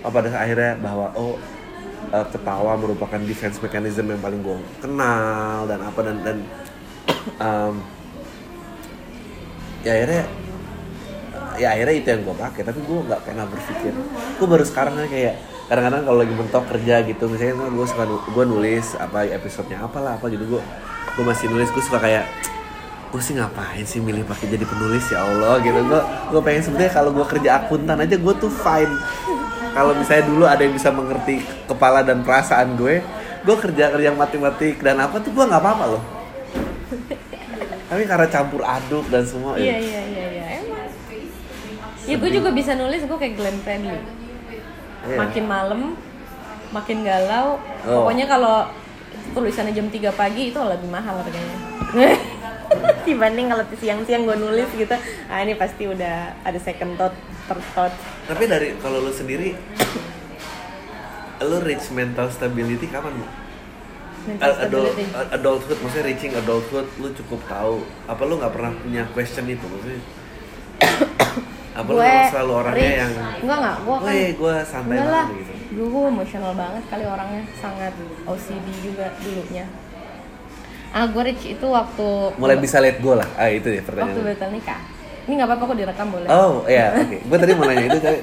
Pada akhirnya bahwa oh eh, ketawa merupakan defense mechanism yang paling gue kenal dan apa dan dan em, ya akhirnya ya akhirnya itu yang gue pakai tapi gue nggak pernah berpikir. Gue baru sekarang kayak kadang-kadang kalau lagi mentok kerja gitu misalnya kan gue suka gue nulis apa episodenya apalah apa gitu gue gue masih nulis gue suka kayak gue sih ngapain sih milih pakai jadi penulis ya Allah gitu. Gue gue pengen sebenarnya kalau gue kerja akuntan aja gue tuh fine kalau misalnya dulu ada yang bisa mengerti kepala dan perasaan gue gue kerja kerja matematik dan apa tuh gue nggak apa-apa loh tapi karena campur aduk dan semua Iya ya, iya iya iya emang. Ya gue juga bisa nulis gue kayak Glenn Fredly. Iya. Makin malam, makin galau. Oh. Pokoknya kalau tulisannya jam 3 pagi itu lebih mahal harganya. (laughs) Dibanding kalau siang-siang gue nulis gitu, ah ini pasti udah ada second thought, third thought. tapi dari kalau lu sendiri lu reach mental stability kapan Bu? Adult, adulthood maksudnya reaching adulthood lu cukup tahu. Apa lu nggak pernah punya question itu maksudnya? (coughs) Apa lu emang selalu orangnya yang enggak enggak. Gue kan Weh, gue santai banget gitu. dulu gue emosional banget kali orangnya. Sangat OCD juga dulunya ah gue rich itu waktu Mulai bisa lihat gue lah. Ah itu ya waktu pertanyaan. batal nikah ini nggak apa-apa kok direkam boleh Oh iya, oke. Gue tadi mau nanya itu tapi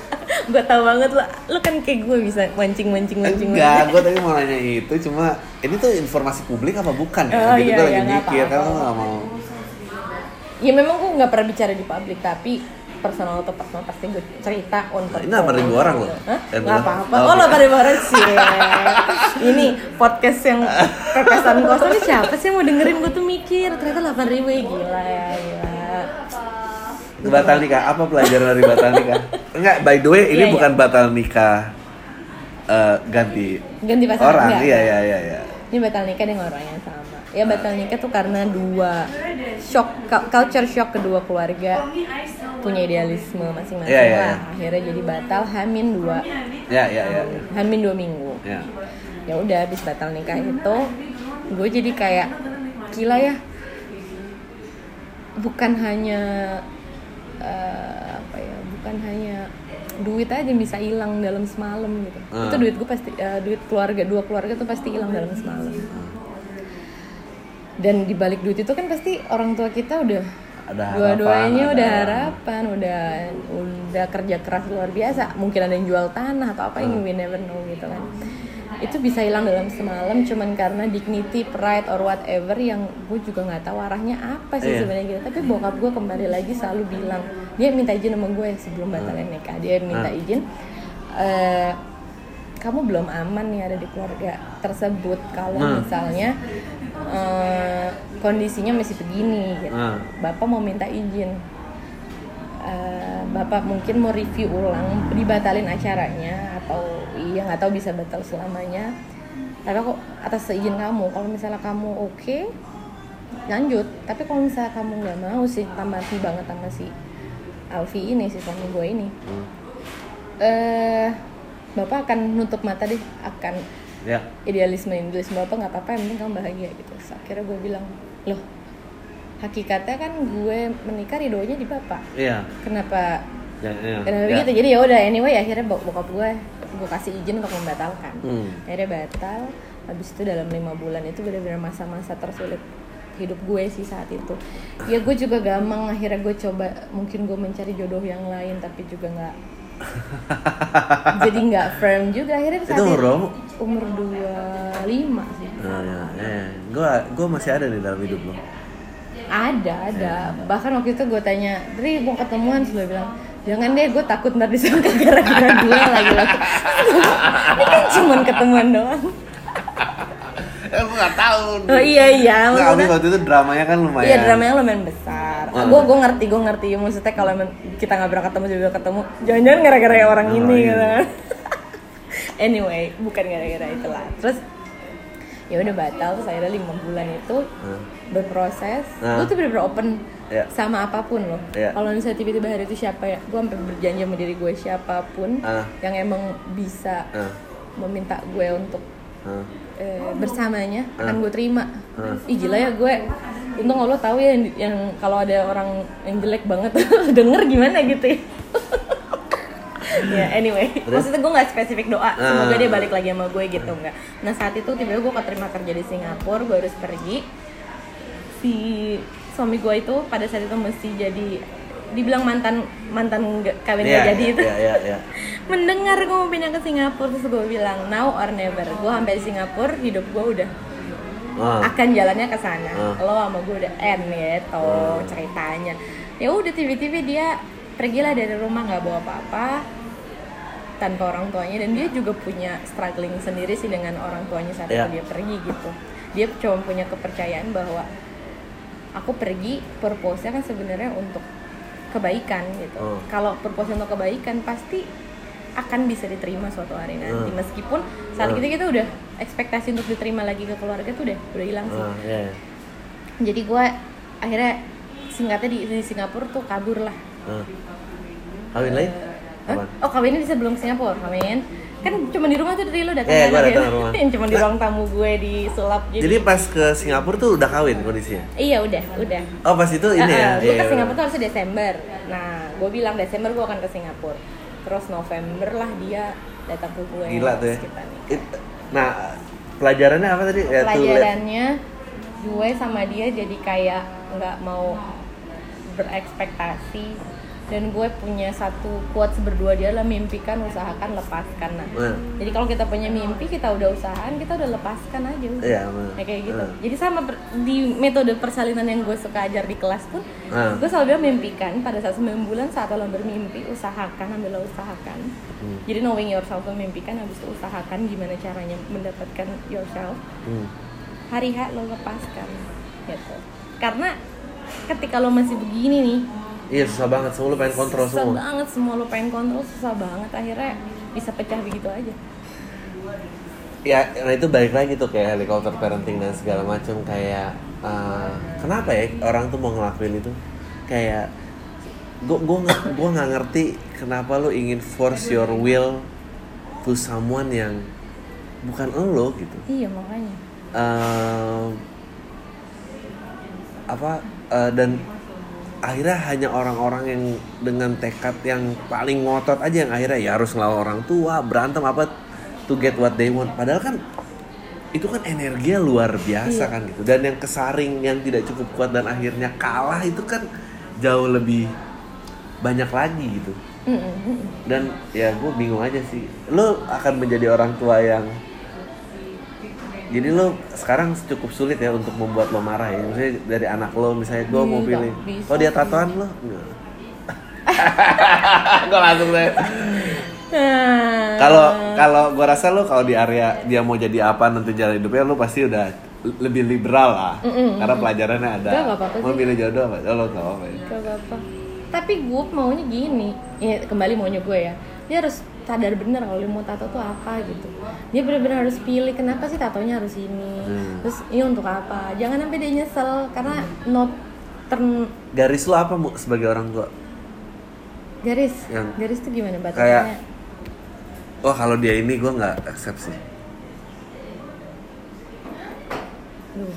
(laughs) gue tau banget lo lo kan kayak gue bisa mancing mancing mancing enggak. Gue tadi mau nanya itu cuma ini tuh informasi publik apa bukan? ya? Oh, gitu iya, gue lagi iya, nggak mikir kan lo nggak mau. ya memang gue nggak pernah bicara di publik tapi personal atau personal pasti gue cerita untuk Ini 8.000 orang loh. Hah? Dan nggak apa-apa Oh, lo pada orang sih ini podcast yang pepesan kosong ini siapa sih yang mau dengerin gue tuh mikir ternyata 8.000 ribu ya gila ya gila Batal nikah, apa pelajaran dari batal nikah? Enggak, by the way ini Iya, iya. bukan batal nikah eh, ganti ganti pasangan orang. enggak, Iya, iya, iya, iya. ini batal nikah dengan orang yang sama ya batal nikah tuh karena dua shock cu- culture shock kedua keluarga punya idealisme masing-masing Iya, iya, lah iya. akhirnya jadi batal hamin dua Ya, ya, ya. hamin dua minggu Ya. ya udah habis batal nikah itu gue jadi kayak gila ya bukan hanya eh, apa ya bukan hanya duit aja bisa hilang dalam semalam gitu Ah. itu duit gue pasti eh, duit keluarga dua keluarga tuh pasti hilang dalam semalam dan di balik duit itu kan pasti orang tua kita udah Ada dua-duanya udah harapan udah udah kerja keras luar biasa mungkin ada yang jual tanah atau apa Hmm. yang we never know gitu kan itu bisa hilang dalam semalam cuman karena dignity pride or whatever yang gue juga nggak tahu arahnya apa sih Iya. sebenarnya gitu tapi bokap gue kembali lagi selalu bilang dia minta izin sama gue sebelum batalnya nikah dia minta Hmm. izin eh, kamu belum aman nih ada di keluarga tersebut kalau Hmm. misalnya eh, kondisinya masih begini gitu. Hmm. Bapak mau minta izin. Eh, Bapak mungkin mau review ulang dibatalin acaranya atau iya nggak tahu bisa batal selamanya. Tapi kok atas seizin kamu. Kalau misalnya kamu oke lanjut. Tapi kalau misalnya kamu nggak mau sih tamati banget sama si Alfi ini si suami gue ini. Hmm. Eh Bapak akan nutup mata deh akan Ya. idealisme idealisme apa nggak apa-apa yang penting kamu bahagia gitu Terus akhirnya gue bilang loh hakikatnya kan gue menikah ridonya di bapak Iya. kenapa Ya, ya. kenapa ya. begitu jadi ya udah anyway akhirnya bok- bokap gue gue kasih izin untuk membatalkan Hmm. akhirnya batal habis itu dalam lima bulan itu benar-benar masa-masa tersulit hidup gue sih saat itu ya gue juga gampang akhirnya gue coba mungkin gue mencari jodoh yang lain tapi juga nggak (laughs) jadi nggak firm juga akhirnya saat Itu umur berapa? umur 25 sih Nah, ya, ya. Gua gua masih ada nih dalam hidup lo. ada ada bahkan waktu itu gue tanya Dri mau ketemuan terus dia bilang jangan deh gue takut ntar disangka gara-gara gue lagi lagi (laughs) ini kan cuman ketemuan doang Eh, gua nggak tahu. oh iya iya Nggak, waktu itu dramanya kan lumayan. Iya dramanya lumayan besar. Gue gue ngerti gue ngerti maksudnya kalau kita nggak pernah ketemu juga ketemu. Jangan-jangan gara-gara orang Oh, ini iya. gitu. kan. (laughs) anyway bukan gara-gara itulah. Terus ya udah batal terus akhirnya lima bulan itu Nah, berproses. Ah. Gue tuh bener-bener open Iya. sama apa pun loh. Iya. Kalau misalnya tiba-tiba hari itu siapa ya, gue sampai berjanji sama diri gue siapa pun Ah. yang emang bisa nah, meminta gue untuk eh, bersamanya Ah. akan gue terima. Ah. Ih gila ya gue. Untung Allah tahu ya yang, yang kalau ada orang yang jelek banget (laughs) denger gimana gitu ya. (laughs) ya anyway, Terus? maksudnya gue nggak spesifik doa, semoga Ah. dia balik lagi sama gue gitu nggak. Nah saat itu tiba-tiba gue keterima kerja di Singapura, gue harus pergi. Si suami gue itu pada saat itu mesti jadi dibilang mantan mantan kawin Iya, nggak jadi itu Iya, iya, iya. (laughs) mendengar gue mau pindah ke Singapura terus gue bilang now or never gue sampai Singapura hidup gue udah Ah. akan jalannya ke sana Ah. lo sama gue udah end gitu Ah. ceritanya ya udah tiba-tiba dia pergilah dari rumah nggak bawa apa-apa tanpa orang tuanya dan dia juga punya struggling sendiri sih dengan orang tuanya saat Iya. itu dia pergi gitu dia cuma punya kepercayaan bahwa aku pergi purpose-nya kan sebenarnya untuk kebaikan gitu Oh. kalau purpose untuk kebaikan pasti akan bisa diterima suatu hari nanti Hmm. meskipun saat Hmm. itu kita udah ekspektasi untuk diterima lagi ke keluarga tuh udah udah hilang sih Ah, iya, iya. jadi gue akhirnya singkatnya di, di Singapura tuh kabur lah Ah. Kawin lagi? Apaan? Oh kawinnya bisa belum ke Singapura kawin kan cuma di rumah tuh dari lu datang gua ya? datang rumah. (laughs) yang cuma di ruang tamu gue di sulap jadi, Jadi pas ke Singapura tuh udah kawin kondisinya. iya udah udah Oh pas itu ini ya. gue Iya, ke iya, Singapura tuh iya. harusnya Desember nah gue bilang Desember gue akan ke Singapura terus November lah dia datang ke gue Gila tuh ya. It- Nah pelajarannya apa tadi? Ya, pelajarannya gue sama dia jadi kayak nggak mau berekspektasi dan gue punya satu quotes berdua dia adalah mimpikan usahakan lepaskan nah Nah, jadi kalau kita punya mimpi kita udah usahakan kita udah lepaskan aja udah. Iya, bener. Ya, kayak gitu Nah. jadi sama di metode persalinan yang gue suka ajar di kelas pun Nah. gue selalu bilang mimpikan pada saat 9 bulan saat lo bermimpi usahakan ambillah usahakan Hmm. jadi knowing yourself tuh mimpikan habis itu usahakan gimana caranya mendapatkan yourself Hmm. hari H lo lepaskan gitu karena ketika lo masih begini nih Iya susah banget, semua lu pengen kontrol susah semua. banget semua lo pengen kontrol susah banget akhirnya bisa pecah begitu aja Ya, nah itu balik lagi tuh kayak helikopter parenting dan segala macam kayak eh, kenapa ya orang tuh mau ngelakuin itu? Kayak gua gua nggak gua nggak ngerti kenapa lu ingin force your will to someone yang bukan lo gitu. iya makanya Eh, apa eh, dan akhirnya hanya orang-orang yang dengan tekad yang paling ngotot aja yang akhirnya ya harus ngelawan orang tua berantem apa to get what they want padahal kan itu kan energi luar biasa Iya. kan gitu dan yang kesaring yang tidak cukup kuat dan akhirnya kalah itu kan jauh lebih banyak lagi gitu Mm-mm, mm-mm. dan ya gue bingung aja sih lo akan menjadi orang tua yang jadi lo sekarang cukup sulit ya untuk membuat lo marah ya. Misalnya dari anak lo misalnya gue mau Iya, pilih. bisa oh dia tatoan lo? Enggak. (laughs) gue langsung deh Nah, kalau kalau gue rasa lo kalau di area dia mau jadi apa nanti jalan hidupnya lo pasti udah lebih liberal lah. Mm-mm. karena pelajarannya ada. Enggak, nggak apa-apa mau pilih jodoh apa? Oh, lo ya Gak apa-apa. Tapi gue maunya gini, ya kembali maunya gue ya. Dia harus sadar bener kalau dia mau tato tuh apa gitu. Dia bener-bener harus pilih kenapa sih tatonya harus ini. Hmm. Terus ini untuk apa? Jangan sampai dia nyesel karena not turn garis lo apa Mu, sebagai orang tua garis. Yang- Garis tuh gimana Kayak- batasnya? wah kalau dia ini gue nggak accept sih Duh.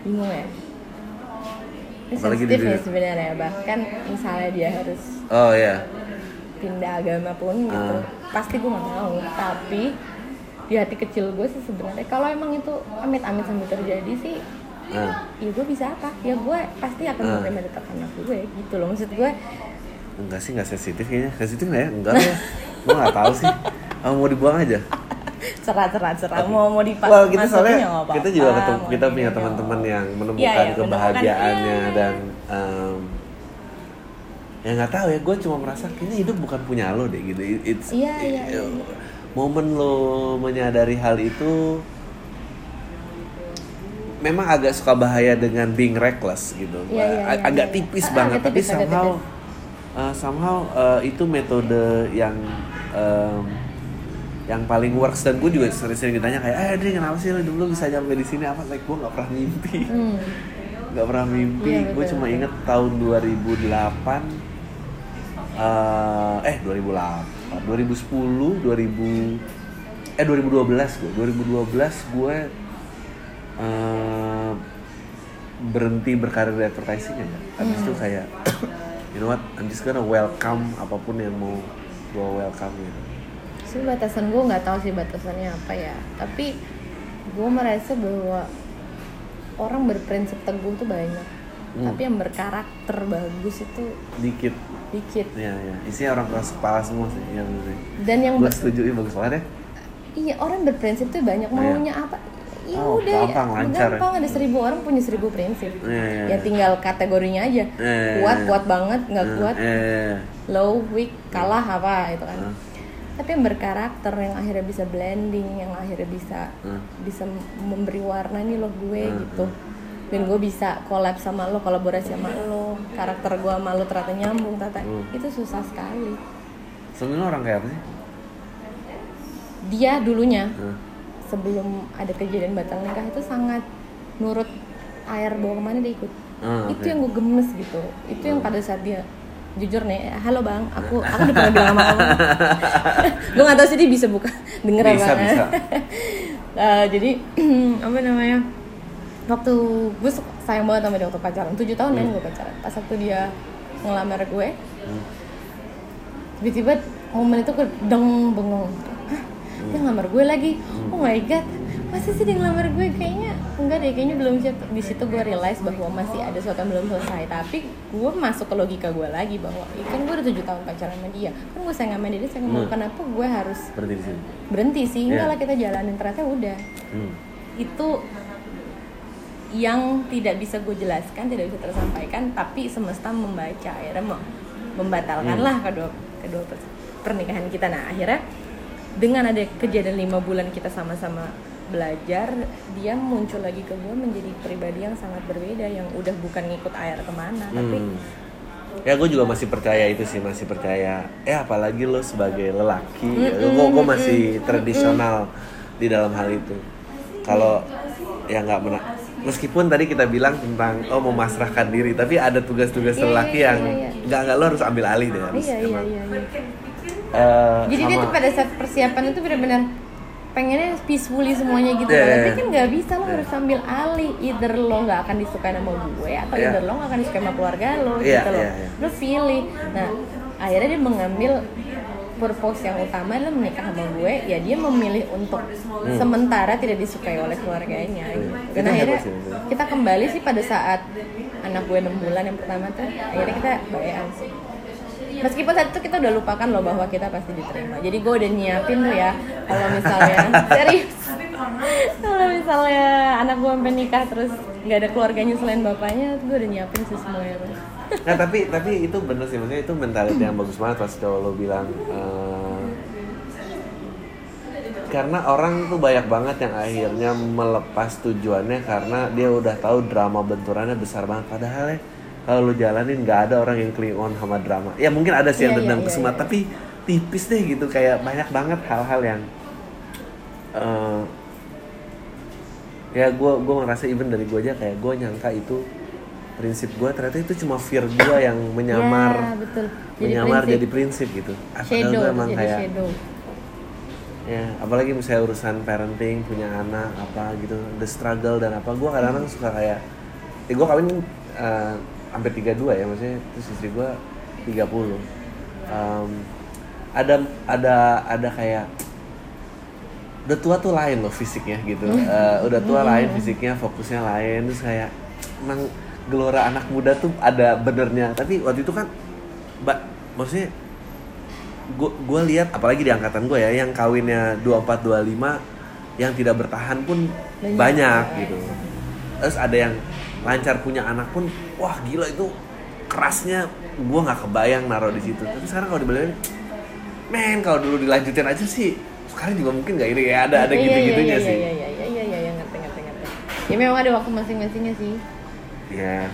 Bingung ya. Ini sensitif ya sebenarnya. Bahkan misalnya dia harus oh ya pindah agama pun gitu Ah. pasti gue nggak mau tapi di hati kecil gue sih sebenarnya kalau emang itu amit-amit sampai terjadi sih nah. ya gue bisa apa ya gue pasti akan Ah. menerima tetap anak gue gitu loh maksud gue Enggak sih, enggak sensitif kayaknya. Sensitif nggak ya? Enggak ya. Gue nggak tahu sih. Oh, mau dibuang aja. cerah cerah cerah mau mau dipak Well, kita soalnya ya nggak kita juga ketemu, kita punya teman-teman yang Iya, menemukan iya, menemukan, kebahagiaannya iya. dan em, ya nggak tahu ya. Gue cuma merasa kayaknya hidup bukan punya lo deh gitu. It- It's Iya, iya, iya. momen lo menyadari hal itu memang agak suka bahaya dengan being reckless gitu. Iya, iya, A- iya, agak iya. tipis Ah, banget tapi tipis, agak somehow tipis. uh, somehow uh, itu metode yang um, yang paling works dan gue juga sering-sering ditanya kayak eh Adri kenapa sih lo dulu bisa nyampe di sini apa like gue nggak pernah mimpi Hmm. nggak pernah mimpi Iya, gue cuma inget tahun 2008 uh, eh 2008 2010 2000 eh 2012 gue 2012 gue uh, berhenti berkarir di advertising aja. Habis Hmm. itu kayak you know what I'm just gonna welcome apa pun yang mau gue welcome gitu. Sih batasan gue nggak tahu sih batasannya apa ya. Tapi gue merasa bahwa orang berprinsip teguh tuh banyak Hmm. tapi yang berkarakter bagus itu dikit. Dikit. Ya ya isinya orang keras kepala semua sih yang dan yang gue setuju iya bagus banget ya. Iya orang berprinsip tuh banyak Iya. maunya apa. Ya Oh, udah gampang, lancar ya. gampang ada seribu orang punya seribu prinsip. Iya, iya, ya iya. tinggal kategorinya aja. Iya, kuat iya. kuat banget nggak Eh, kuat eh, low weak kalah apa itu kan. Tapi yang berkarakter yang akhirnya bisa blending yang akhirnya bisa bisa memberi warna nih lo gue gitu dan gue bisa collab sama lo kolaborasi sama lo. Karakter gue sama lo ternyata nyambung tata. Hmm. itu susah sekali. Sebenarnya orang kayak apa sih? Dia dulunya Eh, sebelum ada kejadian batal nikah itu sangat nurut air bawa ke mana dia ikut. Ah, itu oke. yang gue gemes gitu. Itu yang pada saat dia jujur nih halo bang aku aku udah pernah bilang sama (laughs) kamu. (laughs) Gue nggak tahu sih dia bisa buka denger Bisa, apa bisa. (laughs) Eh, jadi (clears throat) apa namanya waktu gue sayang banget sama dia waktu pacaran. Tujuh tahun kan gue pacaran. Pas waktu dia ngelamar gue tiba-tiba momen itu gue deng bengong. Hah? Dia ngelamar gue lagi? Oh my god. Masa sih dia ngelamar gue? Kayaknya enggak deh kayaknya belum siap. Di situ gue realize bahwa masih ada sesuatu yang belum selesai. Tapi gue masuk ke logika gue lagi bahwa "Ih, kan gue udah tujuh tahun pacaran sama dia. Kan gue sayang sama dia sayang. Hmm. kenapa gue harus di sini. berhenti sih. Enggak Iya. lah kita jalanin. Ternyata udah. Hmm. itu yang tidak bisa gue jelaskan tidak bisa tersampaikan tapi semesta membaca akhirnya mem- membatalkanlah kedua kedua per- pernikahan kita nah akhirnya dengan ada kejadian lima bulan kita sama-sama belajar dia muncul lagi ke gue menjadi pribadi yang sangat berbeda yang udah bukan ngikut air ke mana tapi Hmm. Ya gue juga masih percaya itu sih masih percaya. Eh apalagi lo sebagai lelaki, gue gue masih tradisional di dalam hal itu. Kalau ya nggak meskipun tadi kita bilang tentang oh memasrahkan diri, tapi ada tugas-tugas Iya, lelaki iya, yang iya, iya. nggak nggak lo harus ambil alih deh harus iya iya iya, iya. Eh, jadi dia sama- tuh pada saat persiapan itu benar-benar pengennya peacefully semuanya gitu iya, tapi iya. kan nggak bisa lo harus sambil alih either lo nggak akan disukai sama gue atau Iya. either lo nggak akan disukai sama keluarga lo Iya, gitu loh iya, iya. lo pilih nah akhirnya dia mengambil purpose yang utama adalah menikah sama gue ya dia memilih untuk sementara tidak disukai oleh keluarganya gitu. dan Hmm. Akhirnya hebat sih, itu. kita kembali sih pada saat anak gue enam bulan yang pertama tuh akhirnya kita bayan sih Meskipun saat itu kita udah lupakan loh bahwa kita pasti diterima. Jadi gue udah nyiapin tuh ya kalau misalnya (laughs) serius. Kalau misalnya anak gue sampai nikah terus nggak ada keluarganya selain bapaknya, gue udah nyiapin sih semuanya. (laughs) Nah tapi tapi itu bener sih maksudnya itu mentality yang bagus banget pas cowok lo bilang eh, karena orang tuh banyak banget yang akhirnya melepas tujuannya karena dia udah tahu drama benturannya besar banget padahal ya kalau lo jalanin nggak ada orang yang cling on sama drama ya mungkin ada sih yang Iya, dendam iya, kesumat iya. tapi tipis deh gitu kayak banyak banget hal-hal yang eh, ya gue gue ngerasa even dari gue aja kayak gue nyangka itu prinsip gue ternyata itu cuma fear gue yang menyamar Ya, betul. Jadi menyamar prinsip. jadi prinsip gitu padahal shadow, gua emang jadi kayak shadow. ya apalagi misalnya urusan parenting punya anak apa gitu the struggle dan apa gue kadang-kadang suka kayak ya gue kawin eh, hampir 32 ya maksudnya terus istri gue 30 Em, ada ada ada kayak udah tua tuh lain loh fisiknya gitu (laughs) Eh, udah tua lain fisiknya fokusnya lain terus kayak emang gelora anak muda tuh ada benernya tapi waktu itu kan mbak maksudnya gue gue lihat apalagi di angkatan gue ya yang kawinnya 24 25 yang tidak bertahan pun Banyak. banyak, gitu terus ada yang lancar punya anak pun wah gila itu kerasnya gue nggak kebayang naruh di situ tapi sekarang kalau dibalikin men kalau dulu dilanjutin aja sih sekarang juga mungkin nggak ini ya ada ada Iya, gitu iya, gitunya iya, sih Iya iya iya iya iya iya ngerti ngerti ngerti. Ya memang ada waktu masing-masingnya sih. Ya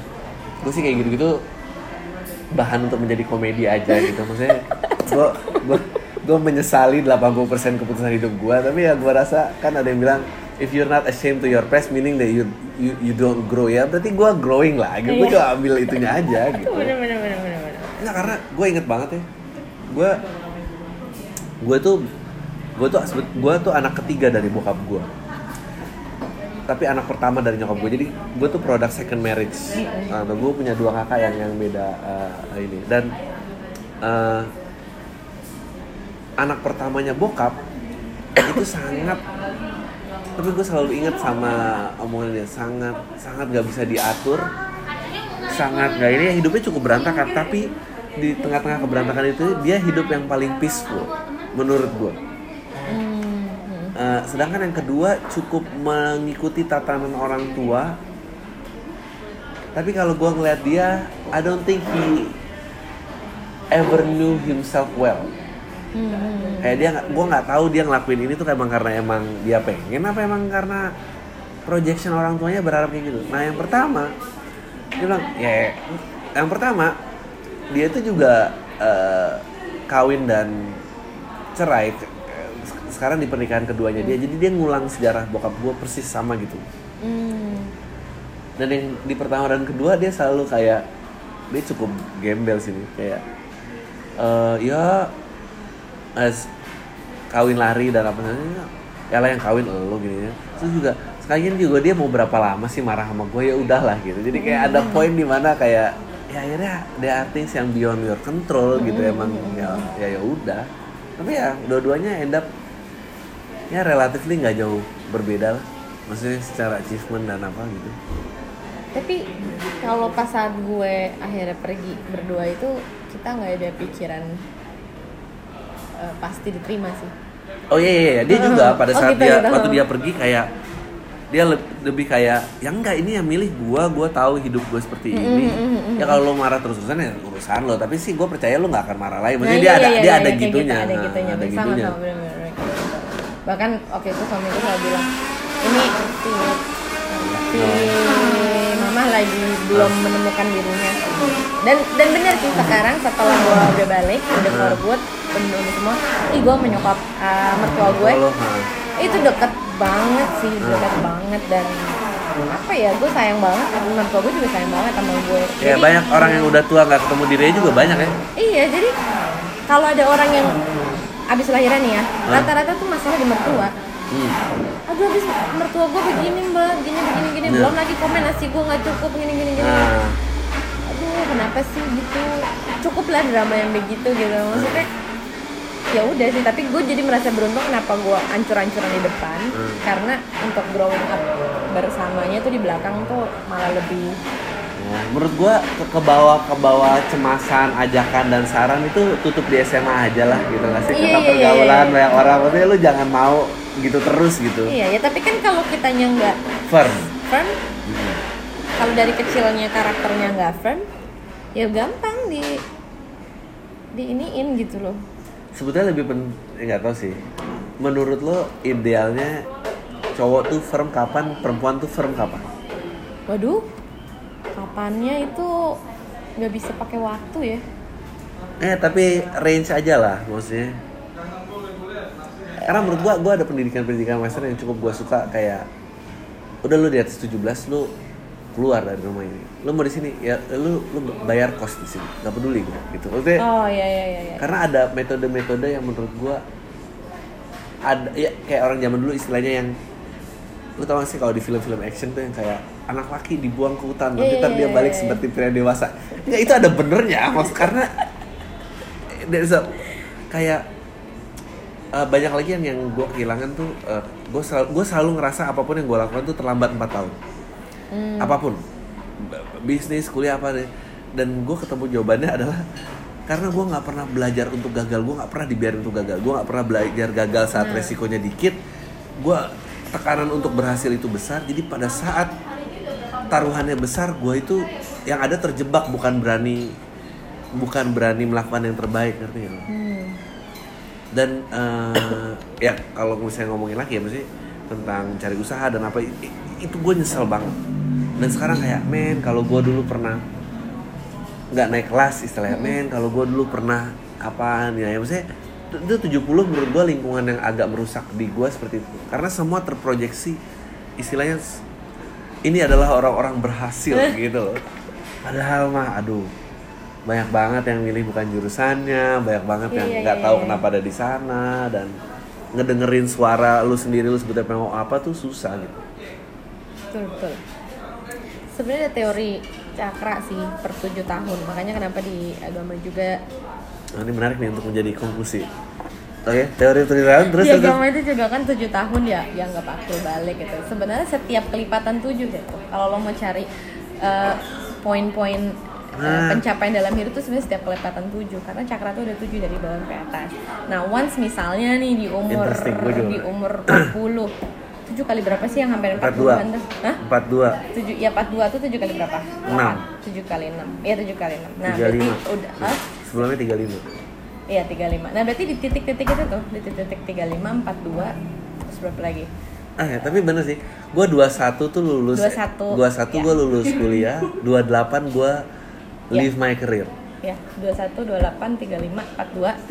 gue sih kayak gitu-gitu bahan untuk menjadi komedi aja gitu. Maksudnya gue gue gue menyesali 80% keputusan hidup gue tapi ya gue rasa kan ada yang bilang if you're not ashamed to your past meaning that you you, you don't grow ya berarti gue growing lah. Gue Iya. coba ambil itunya aja (laughs) gitu. Bener bener bener bener. Enggak karena gue inget banget ya gue gue tuh gue tuh gue tuh anak ketiga dari bokap gue tapi anak pertama dari nyokap gue. Jadi gue tuh produk second marriage. Nah, gue punya dua kakak yang yang beda eh, ini. Dan eh, anak pertamanya bokap itu sangat tapi gue selalu ingat sama omongan dia sangat sangat gak bisa diatur. Sangat nggak ini hidupnya cukup berantakan. Tapi di tengah-tengah keberantakan itu dia hidup yang paling peaceful menurut gue Eh, sedangkan yang kedua cukup mengikuti tatanan orang tua. Tapi kalau gue ngeliat dia I don't think he ever knew himself well. Hmm, kayak dia gue nggak tahu dia ngelakuin ini tuh emang karena emang dia pengen apa emang karena projection orang tuanya berharap kayak gitu. Nah yang pertama dia bilang ya yang pertama dia itu juga eh, kawin dan cerai sekarang di pernikahan keduanya dia. Jadi dia ngulang sejarah bokap gue persis sama gitu. Hmm. dan yang di pertama dan kedua dia selalu kayak dia cukup gembel sini kayak eh ya as kawin lari dan apa namanya ya lah yang kawin lo gini ya. Terus juga sekalian juga dia mau berapa lama sih marah sama gue ya udahlah gitu. Jadi kayak ada poin di mana kayak ya akhirnya ada artis yang beyond your control gitu emang. Ya ya ya udah. Tapi ya dua-duanya end up ya relatively nggak jauh berbeda lah maksudnya secara achievement dan apa gitu tapi kalau pas saat gue akhirnya pergi berdua itu kita nggak ada pikiran eh, pasti diterima sih Oh iya iya, iya. dia (laughs) juga pada Oh, saat gitu, dia gitu. waktu dia pergi kayak dia le- lebih kayak ya enggak ini yang milih gua, gua tahu hidup gua seperti ini. Ya kalau lo marah terus-terusan ya urusan lo, tapi sih gua percaya lo nggak akan marah lagi. Maksudnya Nah, dia iya, ada iya, dia iya, ada kayak gitu, gitunya. ada Nah, gitunya ada sama gitunya. sama bener-bener bahkan waktu itu suamiku selalu bilang ini si, si mama lagi belum menemukan dirinya. Dan dan benar sih sekarang setelah gua udah balik udah for good udah semua ih gua menyokap uh, mertua gue itu deket banget sih deket banget. Dan apa ya gue sayang banget sama mertua gue juga sayang banget sama gue ya banyak orang yang udah tua nggak ketemu dirinya juga banyak ya. Iya, jadi kalau ada orang yang abis lahiran nih ya, rata-rata tuh masalah di mertua. Hmm. Aduh abis mertua gue begini mbak, gini begini gini, Nah. belum lagi komen nasi gue nggak cukup gini gini gini. Nah, Aduh kenapa sih gitu? Cukup lah drama yang begitu gitu, maksudnya ya udah sih tapi gue jadi merasa beruntung kenapa gue ancur-ancuran di depan Hmm. karena untuk growing up bersamanya tuh di belakang tuh malah lebih ya, menurut gua ke, ke bawah ke bawah cemasan, ajakan dan saran itu tutup di SMA aja lah gitu nggak sih? Iya, Kita iya, iya, pergaulan iya. banyak orang, maksudnya lu jangan mau gitu terus gitu. iya ya tapi kan kalau kitanya nggak Firm. firm kalau dari kecilnya karakternya nggak firm ya gampang di di iniin gitu loh sebetulnya lebih pen eh, nggak tahu sih menurut lo idealnya cowok tuh firm kapan perempuan tuh firm kapan waduh kapannya itu nggak bisa pakai waktu ya? Eh tapi range aja lah maksudnya. Karena menurut gua gua ada pendidikan pendidikan master yang cukup gua suka kayak udah lu di atas 17 lu keluar dari rumah ini. Lu mau di sini ya lu lu bayar kos di sini. Nggak peduli gua gitu. Maksudnya oh iya iya iya iya. karena ada metode-metode yang menurut gua ada ya kayak orang zaman dulu istilahnya yang lu tau gak sih kalau di film-film action tuh yang kayak anak laki dibuang ke hutan nanti iya, dia iya, balik iya. seperti pria dewasa. Ya itu ada benernya maksud karena there's a- kayak eh, banyak lagi yang yang gue kehilangan tuh gue selalu gue selalu ngerasa apa pun yang gue lakukan tuh terlambat 4 tahun. Hmm. apa pun. Bisnis kuliah apa deh. Dan gue ketemu jawabannya adalah karena gue nggak pernah belajar untuk gagal gue nggak pernah dibiarin untuk gagal gue nggak pernah belajar gagal saat resikonya dikit gue tekanan untuk berhasil itu besar. Jadi pada saat taruhannya besar gue itu yang ada terjebak bukan berani bukan berani melakukan yang terbaik ngerti lo? Hmm. dan eh, ya kalau misalnya ngomongin lagi ya mesti tentang cari usaha dan apa itu gue nyesel banget dan sekarang kayak men kalau gue dulu pernah nggak naik kelas istilahnya men kalau gue dulu pernah apaan ya, ya maksudnya itu 70 menurut gue lingkungan yang agak merusak di gue seperti itu karena semua terproyeksi istilahnya ini adalah orang-orang berhasil gitu loh. Padahal mah aduh banyak banget yang milih bukan jurusannya banyak banget yang Iya, nggak iya, tahu iya. kenapa ada di sana dan ngedengerin suara lu sendiri lu sebetulnya mau apa tuh susah gitu. Betul betul. Sebenarnya ada teori cakra sih per tujuh tahun. Makanya kenapa di agama juga nah, ini menarik nih untuk menjadi konklusi oke teori tulisan terus agama itu juga kan tujuh tahun ya yang nggak akil balik gitu sebenarnya setiap kelipatan tujuh gitu kalau lo mau cari eh, poin-poin eh, Nah. pencapaian dalam hidup tuh sebenarnya setiap kelipatan tujuh karena cakra tuh ada tujuh dari bawah sampai atas nah once misalnya nih di umur di umur 40 tujuh kali berapa sih yang hampir 42 40 an tuh Hah? 42 tujuh ya 42 tuh tujuh kali berapa? Enam. tujuh kali enam Iya tujuh kali enam Nah 35. berarti udah Hah? sebelumnya 35 Iya 35 Nah berarti di titik-titik itu tuh Di titik-titik 35, 42 Terus berapa lagi? ah ya tapi bener sih gue 21 tuh lulus 21, 21 ya. gue lulus kuliah 28 gue Ya. leave my career ya 21 28 35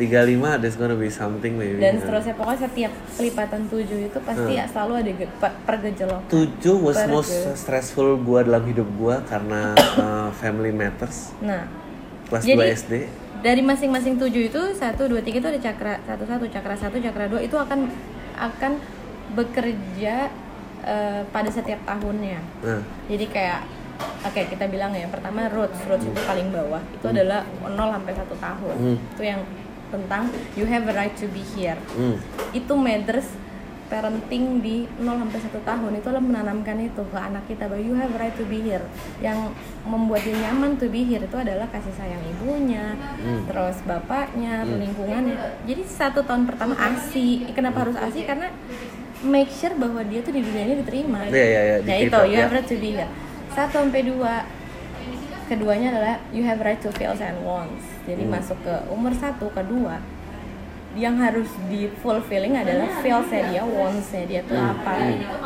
42 35 there's gonna be something maybe. dan seterusnya pokoknya setiap kelipatan 7 itu pasti ya selalu ada ge- pe- pergejolak 7 was Perge. most stressful gua dalam hidup gua karena (coughs) uh, family matters nah kelas Jadi- 2 SD. Dari masing-masing 7 itu 1 2 3 itu ada cakra 1 1 cakra 1 cakra 2 itu akan akan bekerja eh, pada setiap tahunnya Nah, Jadi kayak oke kita bilang ya pertama roots roots itu paling bawah itu adalah 0 sampai 1 tahun. Hmm. Itu yang tentang you have a right to be here. hmm. Itu matters parenting di 0 sampai 1 tahun itu adalah menanamkan itu ke anak kita bahwa you have right to be here. Yang membuat dia nyaman to be here itu adalah kasih sayang ibunya, terus bapaknya, lingkungannya. Jadi satu tahun pertama ASI. Kenapa harus ASI? Karena make sure bahwa dia tuh di dunia ini diterima. Iya, iya, iya, Nah di itu, you ya. have right to be here. Satu sampai dua. Keduanya adalah you have right to feels and wants. Jadi Hmm. masuk ke umur satu, kedua, yang harus di fulfilling adalah feelsnya dia, wantsnya dia tuh Hmm. apa.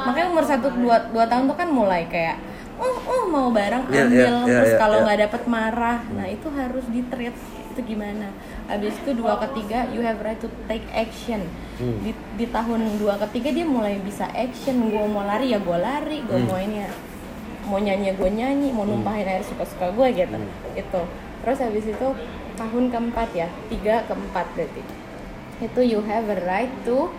Makanya umur satu dua, dua tahun tuh kan mulai kayak oh, oh mau barang Iya, ambil iya, iya, terus iya, kalau iya. nggak dapet marah nah itu harus di treat itu gimana habis itu dua ketiga you have right to take action Hmm. di, di tahun dua ketiga dia mulai bisa action gue mau lari ya gue lari gue Hmm. mau ini ya mau nyanyi gue nyanyi mau numpahin air suka suka gue gitu Hmm. itu terus habis itu tahun keempat ya tiga keempat berarti itu you have a right to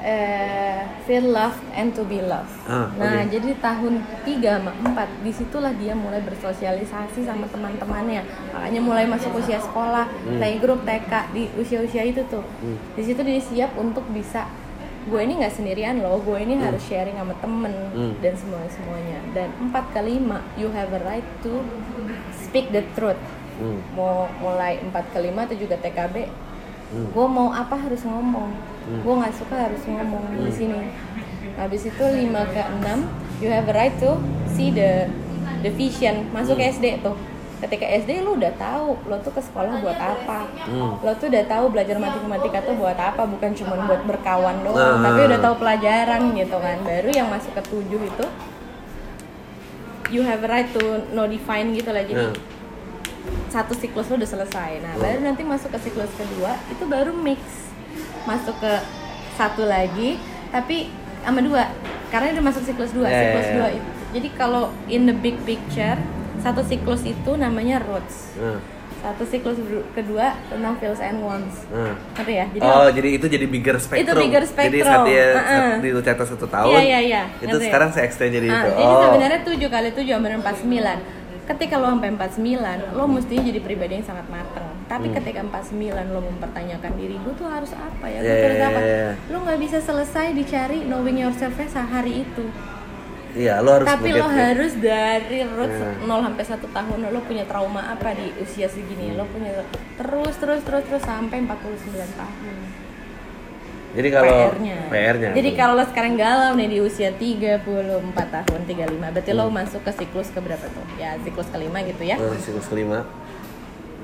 eh, feel loved and to be loved. Ah, nah, jadi tahun 3 sama 4 di situlah dia mulai bersosialisasi sama teman-temannya. Makanya mulai masuk usia sekolah, Hmm. playgroup, TK di usia-usia itu tuh. Di situ dia siap untuk bisa gue ini nggak sendirian loh, gue ini harus sharing sama temen Hmm. dan semua semuanya. Dan 4 ke 5 you have a right to speak the truth. Hmm. Mau mulai 4 ke 5 itu juga TKB Hmm. gue mau apa harus ngomong. Gue nggak suka harus ngomong di sini. Habis itu 5 ke 6 you have a right to see the the vision. Masuk ke SD tuh. Ketika SD lu udah tahu lo tuh ke sekolah buat apa. Hmm. lo tuh udah tahu belajar matematika tuh buat apa bukan cuma buat berkawan doang Nah. tapi udah tahu pelajaran gitu kan. Baru yang masuk ke 7 itu you have a right to know define gitu lah jadi Nah. Satu siklus lo udah selesai. Nah, baru nanti masuk ke siklus kedua itu baru mix masuk ke satu lagi tapi sama dua karena udah masuk siklus dua. Ya, ya, siklus ya. dua itu. Jadi kalau in the big picture satu siklus itu namanya roots. Nah. Satu siklus kedua tentang feels and wants. Ngerti ya? Jadi oh, jadi itu jadi bigger spectrum. bigger Jadi spectrum. saat dia saat itu catat satu tahun. Iya, iya, iya. Itu Ngerti. sekarang saya extend jadi Ah, itu. Jadi oh. sebenarnya 7 kali 7 hampir 49. Ketika lo sampai 49, lo mestinya jadi pribadi yang sangat mateng. Tapi ketika 49 lo mempertanyakan diri gue tuh harus apa ya? Gue Hmm. Harus iya, apa? iya, iya. Lo nggak bisa selesai dicari knowing yourself-nya sehari itu. Iya, lo harus Tapi lo it. harus dari roots Iya. 0 sampai 1 tahun lo punya trauma apa di usia segini? Lo punya terus terus terus terus sampai 49 tahun. Jadi kalau PR-nya. PR-nya. Jadi kalau lo sekarang galau nih di usia 34 tahun, 35, berarti lo masuk ke siklus ke berapa tuh? Ya, siklus kelima gitu ya. Eh, siklus kelima.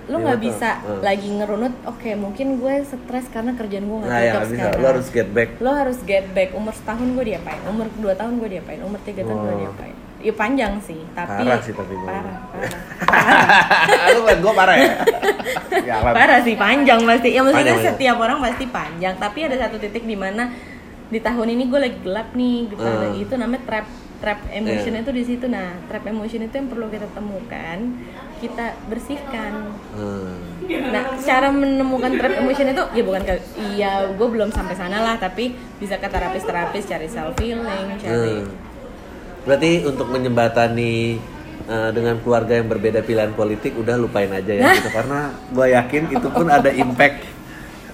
Lo nggak bisa Hmm. lagi ngerunut, oke mungkin gue stres karena kerjaan gue nggak Nah, ya cocok bisa. sekarang. Lo harus get back. Lo harus get back. Umur setahun gue diapain? Umur 2 tahun gue diapain? Umur 3 tahun gue Oh. diapain? Ya panjang sih, tapi Parah sih tapi gue. parah, parah. (laughs) Ngeliat gue parah ya? ya parah sih panjang pasti ya maksudnya Panjang, panjang. setiap orang pasti panjang tapi ada satu titik di mana di tahun ini gue lagi gelap nih gitu Hmm. itu namanya trap trap emotion Iya. itu di situ nah trap emotion itu yang perlu kita temukan kita bersihkan Hmm. nah cara menemukan trap emotion itu ya bukan ke iya gue belum sampai sana lah tapi bisa ke terapis terapis cari self healing cari Hmm. Berarti untuk menjembatani eh, dengan keluarga yang berbeda pilihan politik udah lupain aja ya gitu. (laughs) Karena gue yakin itu pun ada impact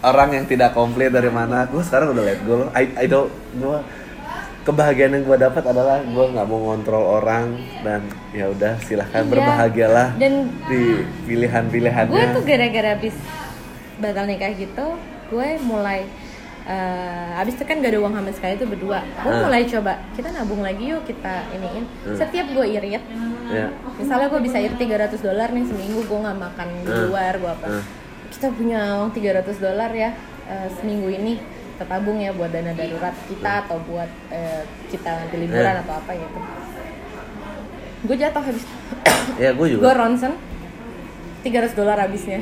orang yang tidak komplit dari mana. Gue sekarang udah let go. Loh I, I don't gue kebahagiaan yang gue dapat adalah gue nggak mau ngontrol orang dan ya udah silahkan Iya. berbahagialah dan di pilihan-pilihannya. gue tuh gara-gara habis batal nikah gitu gue mulai eh habis itu kan gak ada uang sama sekali tuh berdua gue Ah. mulai coba kita nabung lagi yuk kita iniin Hmm. setiap gue irit ya misalnya gue bisa irit 300 dolar nih seminggu gue nggak makan di Hmm. luar gue apa Hmm. kita punya uang 300 dolar ya eh, seminggu ini kita tabung ya buat dana darurat kita atau buat eh, kita nanti liburan Hmm. atau apa gitu gue jatuh habis ya gue gue juga ronsen 300 dolar habisnya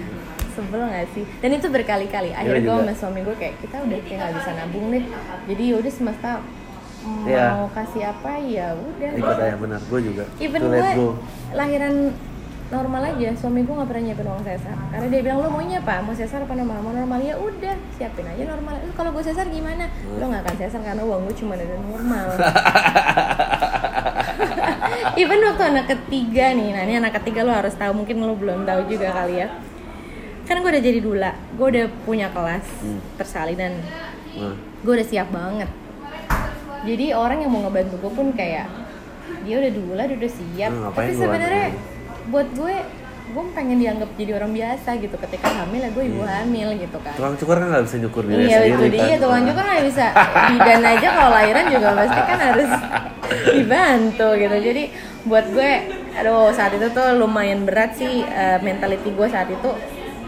sebel gak sih? Dan itu berkali-kali. Akhirnya gue sama suami gue kayak kita udah kayak nggak bisa nabung deh jadi yaudah semesta mau Iya. kasih apa ya udah. Ikut aja benar. Gue juga. Even gue lahiran normal aja. Suami gue nggak pernah nyiapin uang sesar. Karena dia bilang lo maunya apa? Mau sesar apa normal? Mau normal ya udah siapin aja normal. Lu kalau gue sesar gimana? Lo nggak akan sesar karena uang gue cuma ada normal. (laughs) Even waktu anak ketiga nih. Nah ini anak ketiga lo harus tahu. Mungkin lo belum tahu juga kali ya kan gue udah jadi dula. Gue udah punya kelas Hmm. persalinan nah, gue udah siap banget. Jadi orang yang mau ngebantu gue pun kayak dia udah dula dia udah siap. Hmm, tapi sebenarnya buat gue gue pengen dianggap jadi orang biasa gitu. Ketika hamil ya gue ibu hamil gitu kan. Tukang cukur kan nggak bisa nyukur diri iya itu sendiri dia kan. tukang cukur nggak bisa. Bidan aja kalau lahiran juga pasti kan harus (laughs) dibantu gitu. Jadi buat gue aduh saat itu tuh lumayan berat sih eh, mentality gue saat itu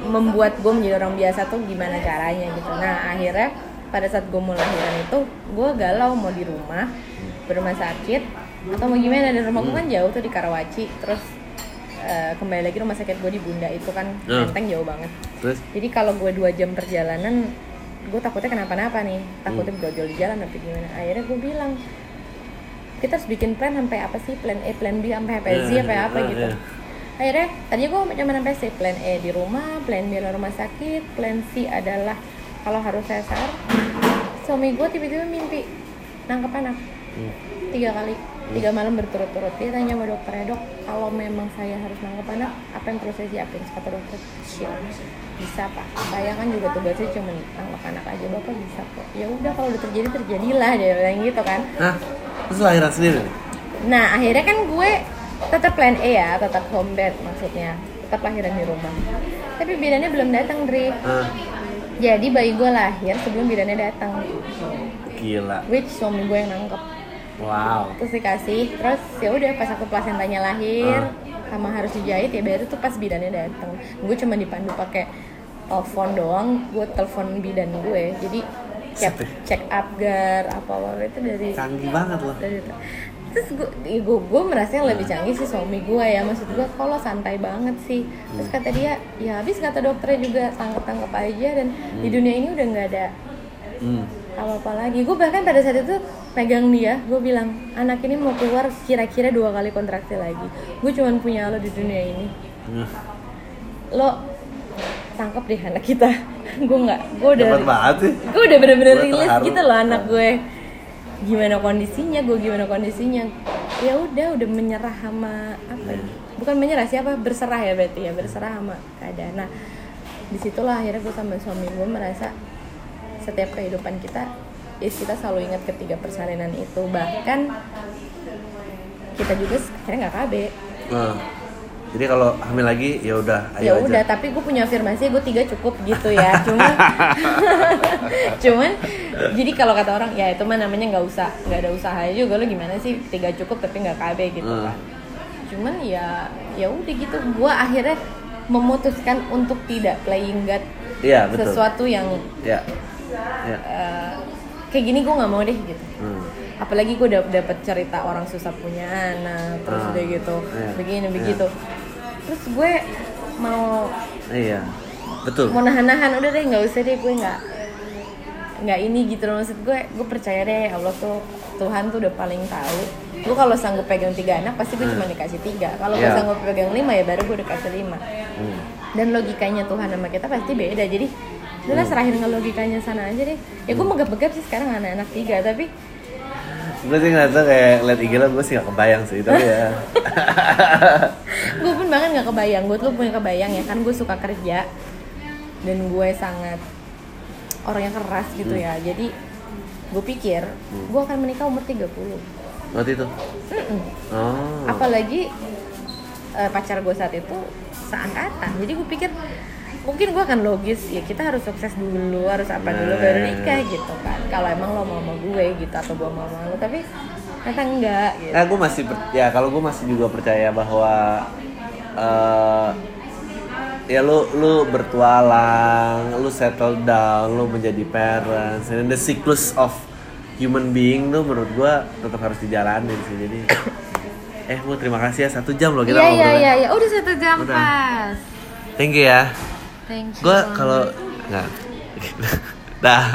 membuat gue menjadi orang biasa tuh gimana caranya gitu. Nah akhirnya pada saat gue mau lahiran itu gue galau mau di rumah berumah sakit atau mau gimana. Dan rumah gue kan jauh tuh di Karawaci terus eh, kembali lagi rumah sakit gue di Bunda itu kan Hmm. menteng jauh banget. Terus? Jadi kalau gue dua jam perjalanan gue takutnya kenapa-napa nih takutnya brojol di jalan tapi gimana. Akhirnya gue bilang kita harus bikin plan sampai apa sih? Plan A plan B sampai apa Z Iya, sampai iya, apa iya, gitu. iya. Akhirnya tadinya gue cuma sampai C plan A di rumah plan B adalah rumah sakit plan C adalah kalau harus sesar. Suami gue tiba-tiba mimpi nangkep anak. Hmm. tiga kali. Tiga malam berturut-turut. Dia tanya sama dokternya dok kalau memang saya harus nangkep anak apa yang perlu saya siapin? Kata dokter "Shit, bisa pak. Saya kan juga tugasnya cuma nangkep anak aja. Bapak bisa kok. Ya udah kalau udah terjadi terjadilah. Dia bilang gitu kan. Hah? terus lahiran sendiri? Nah akhirnya kan gue tetap plan A ya tetap home bed maksudnya. Tetap lahiran di rumah. Tapi bidannya belum datang Dri. Hah? jadi bayi gue lahir sebelum bidannya datang. Gila. Which suami gue yang nangkep. Wow. Terus dikasih. Terus ya udah pas aku plasentanya lahir sama harus dijahit ya baru tuh pas bidannya datang. Gue cuma dipandu pakai telepon doang gue telepon bidan gue. Jadi cek check up gar apa apa itu dari canggih banget loh. dari terus gue gue, gue merasa yang lebih canggih sih suami gue ya. Maksud gue kalau santai banget sih. Terus kata dia ya habis kata dokternya juga tangkap tangkap aja. Dan di dunia ini udah nggak ada hmm. apa apa lagi. Gue bahkan pada saat itu pegang dia. Gue bilang anak ini mau keluar kira-kira dua kali kontraksi lagi. Gue cuman punya lo di dunia ini. Nah, lo tangkap deh anak kita. (laughs) Gue nggak gue udah gue udah bener-bener rilis gitu loh anak gue gimana kondisinya gue gimana kondisinya. Ya udah udah menyerah sama apa ya? Bukan menyerah siapa berserah ya berarti ya berserah sama keadaan. Nah di situlah akhirnya gue sama suami gue merasa setiap kehidupan kita ya kita selalu ingat ketiga persalinan itu. Bahkan kita juga akhirnya nggak KB. Nah, jadi kalau hamil lagi ya udah ya ayo udah aja tapi gue punya afirmasi gue tiga cukup gitu ya. Cuman (laughs) cuman jadi kalau kata orang ya itu mah namanya nggak usah nggak ada usaha juga. Lo gimana sih? Tiga cukup tapi nggak KB gitu Hmm. kan. Cuman ya ya udah gitu. Gue akhirnya memutuskan untuk tidak playing God iya betul. sesuatu yang ya ya eh, kayak gini gue nggak mau deh gitu. Hmm. apalagi gue udah dapet cerita orang susah punya anak terus Ah, udah gitu. Iya, begini iya. begitu terus gue mau iya betul. mau nahan-nahan. Udah deh nggak usah deh gue nggak nggak ini gitu loh. Maksud gue gue percaya deh Allah tuh Tuhan tuh udah paling tahu. Gue kalau sanggup pegang tiga anak pasti gue cuma dikasih tiga. Kalau gue Iya. sanggup pegang lima ya baru gue dikasih lima. Hmm. dan logikanya Tuhan sama kita pasti beda. Jadi udah serahin ke logikanya sana aja deh. Ya gue megap-megap sih sekarang anak-anak tiga tapi gue sih ngerasa kayak liat IG lo gue sih gak kebayang sih tapi ya. (laughs) Gue pun banget nggak kebayang gue tuh punya kebayang ya kan gue suka kerja dan gue sangat orang yang keras gitu ya. Jadi gue pikir gue akan menikah umur 30 waktu itu? Mm-mm. oh. Apalagi eh, pacar gue saat itu seangkatan. Jadi gue pikir mungkin gue akan logis ya kita harus sukses dulu harus apa dulu baru nikah gitu kan kalau emang lo mau sama gue gitu atau gue mau sama lo tapi ternyata enggak gitu Nah, gue masih ya kalau gue masih juga percaya bahwa eh ya lu lu bertualang, lu settle down, lu menjadi parents, and the cyclus of human being tuh menurut gue tetap harus dijalanin sih. Jadi (coughs) eh bu terima kasih ya satu jam loh kita iya iya ngobrolnya. iya iya udah satu jam Udah. pas thank you ya gue kalau nggak. (laughs) Dah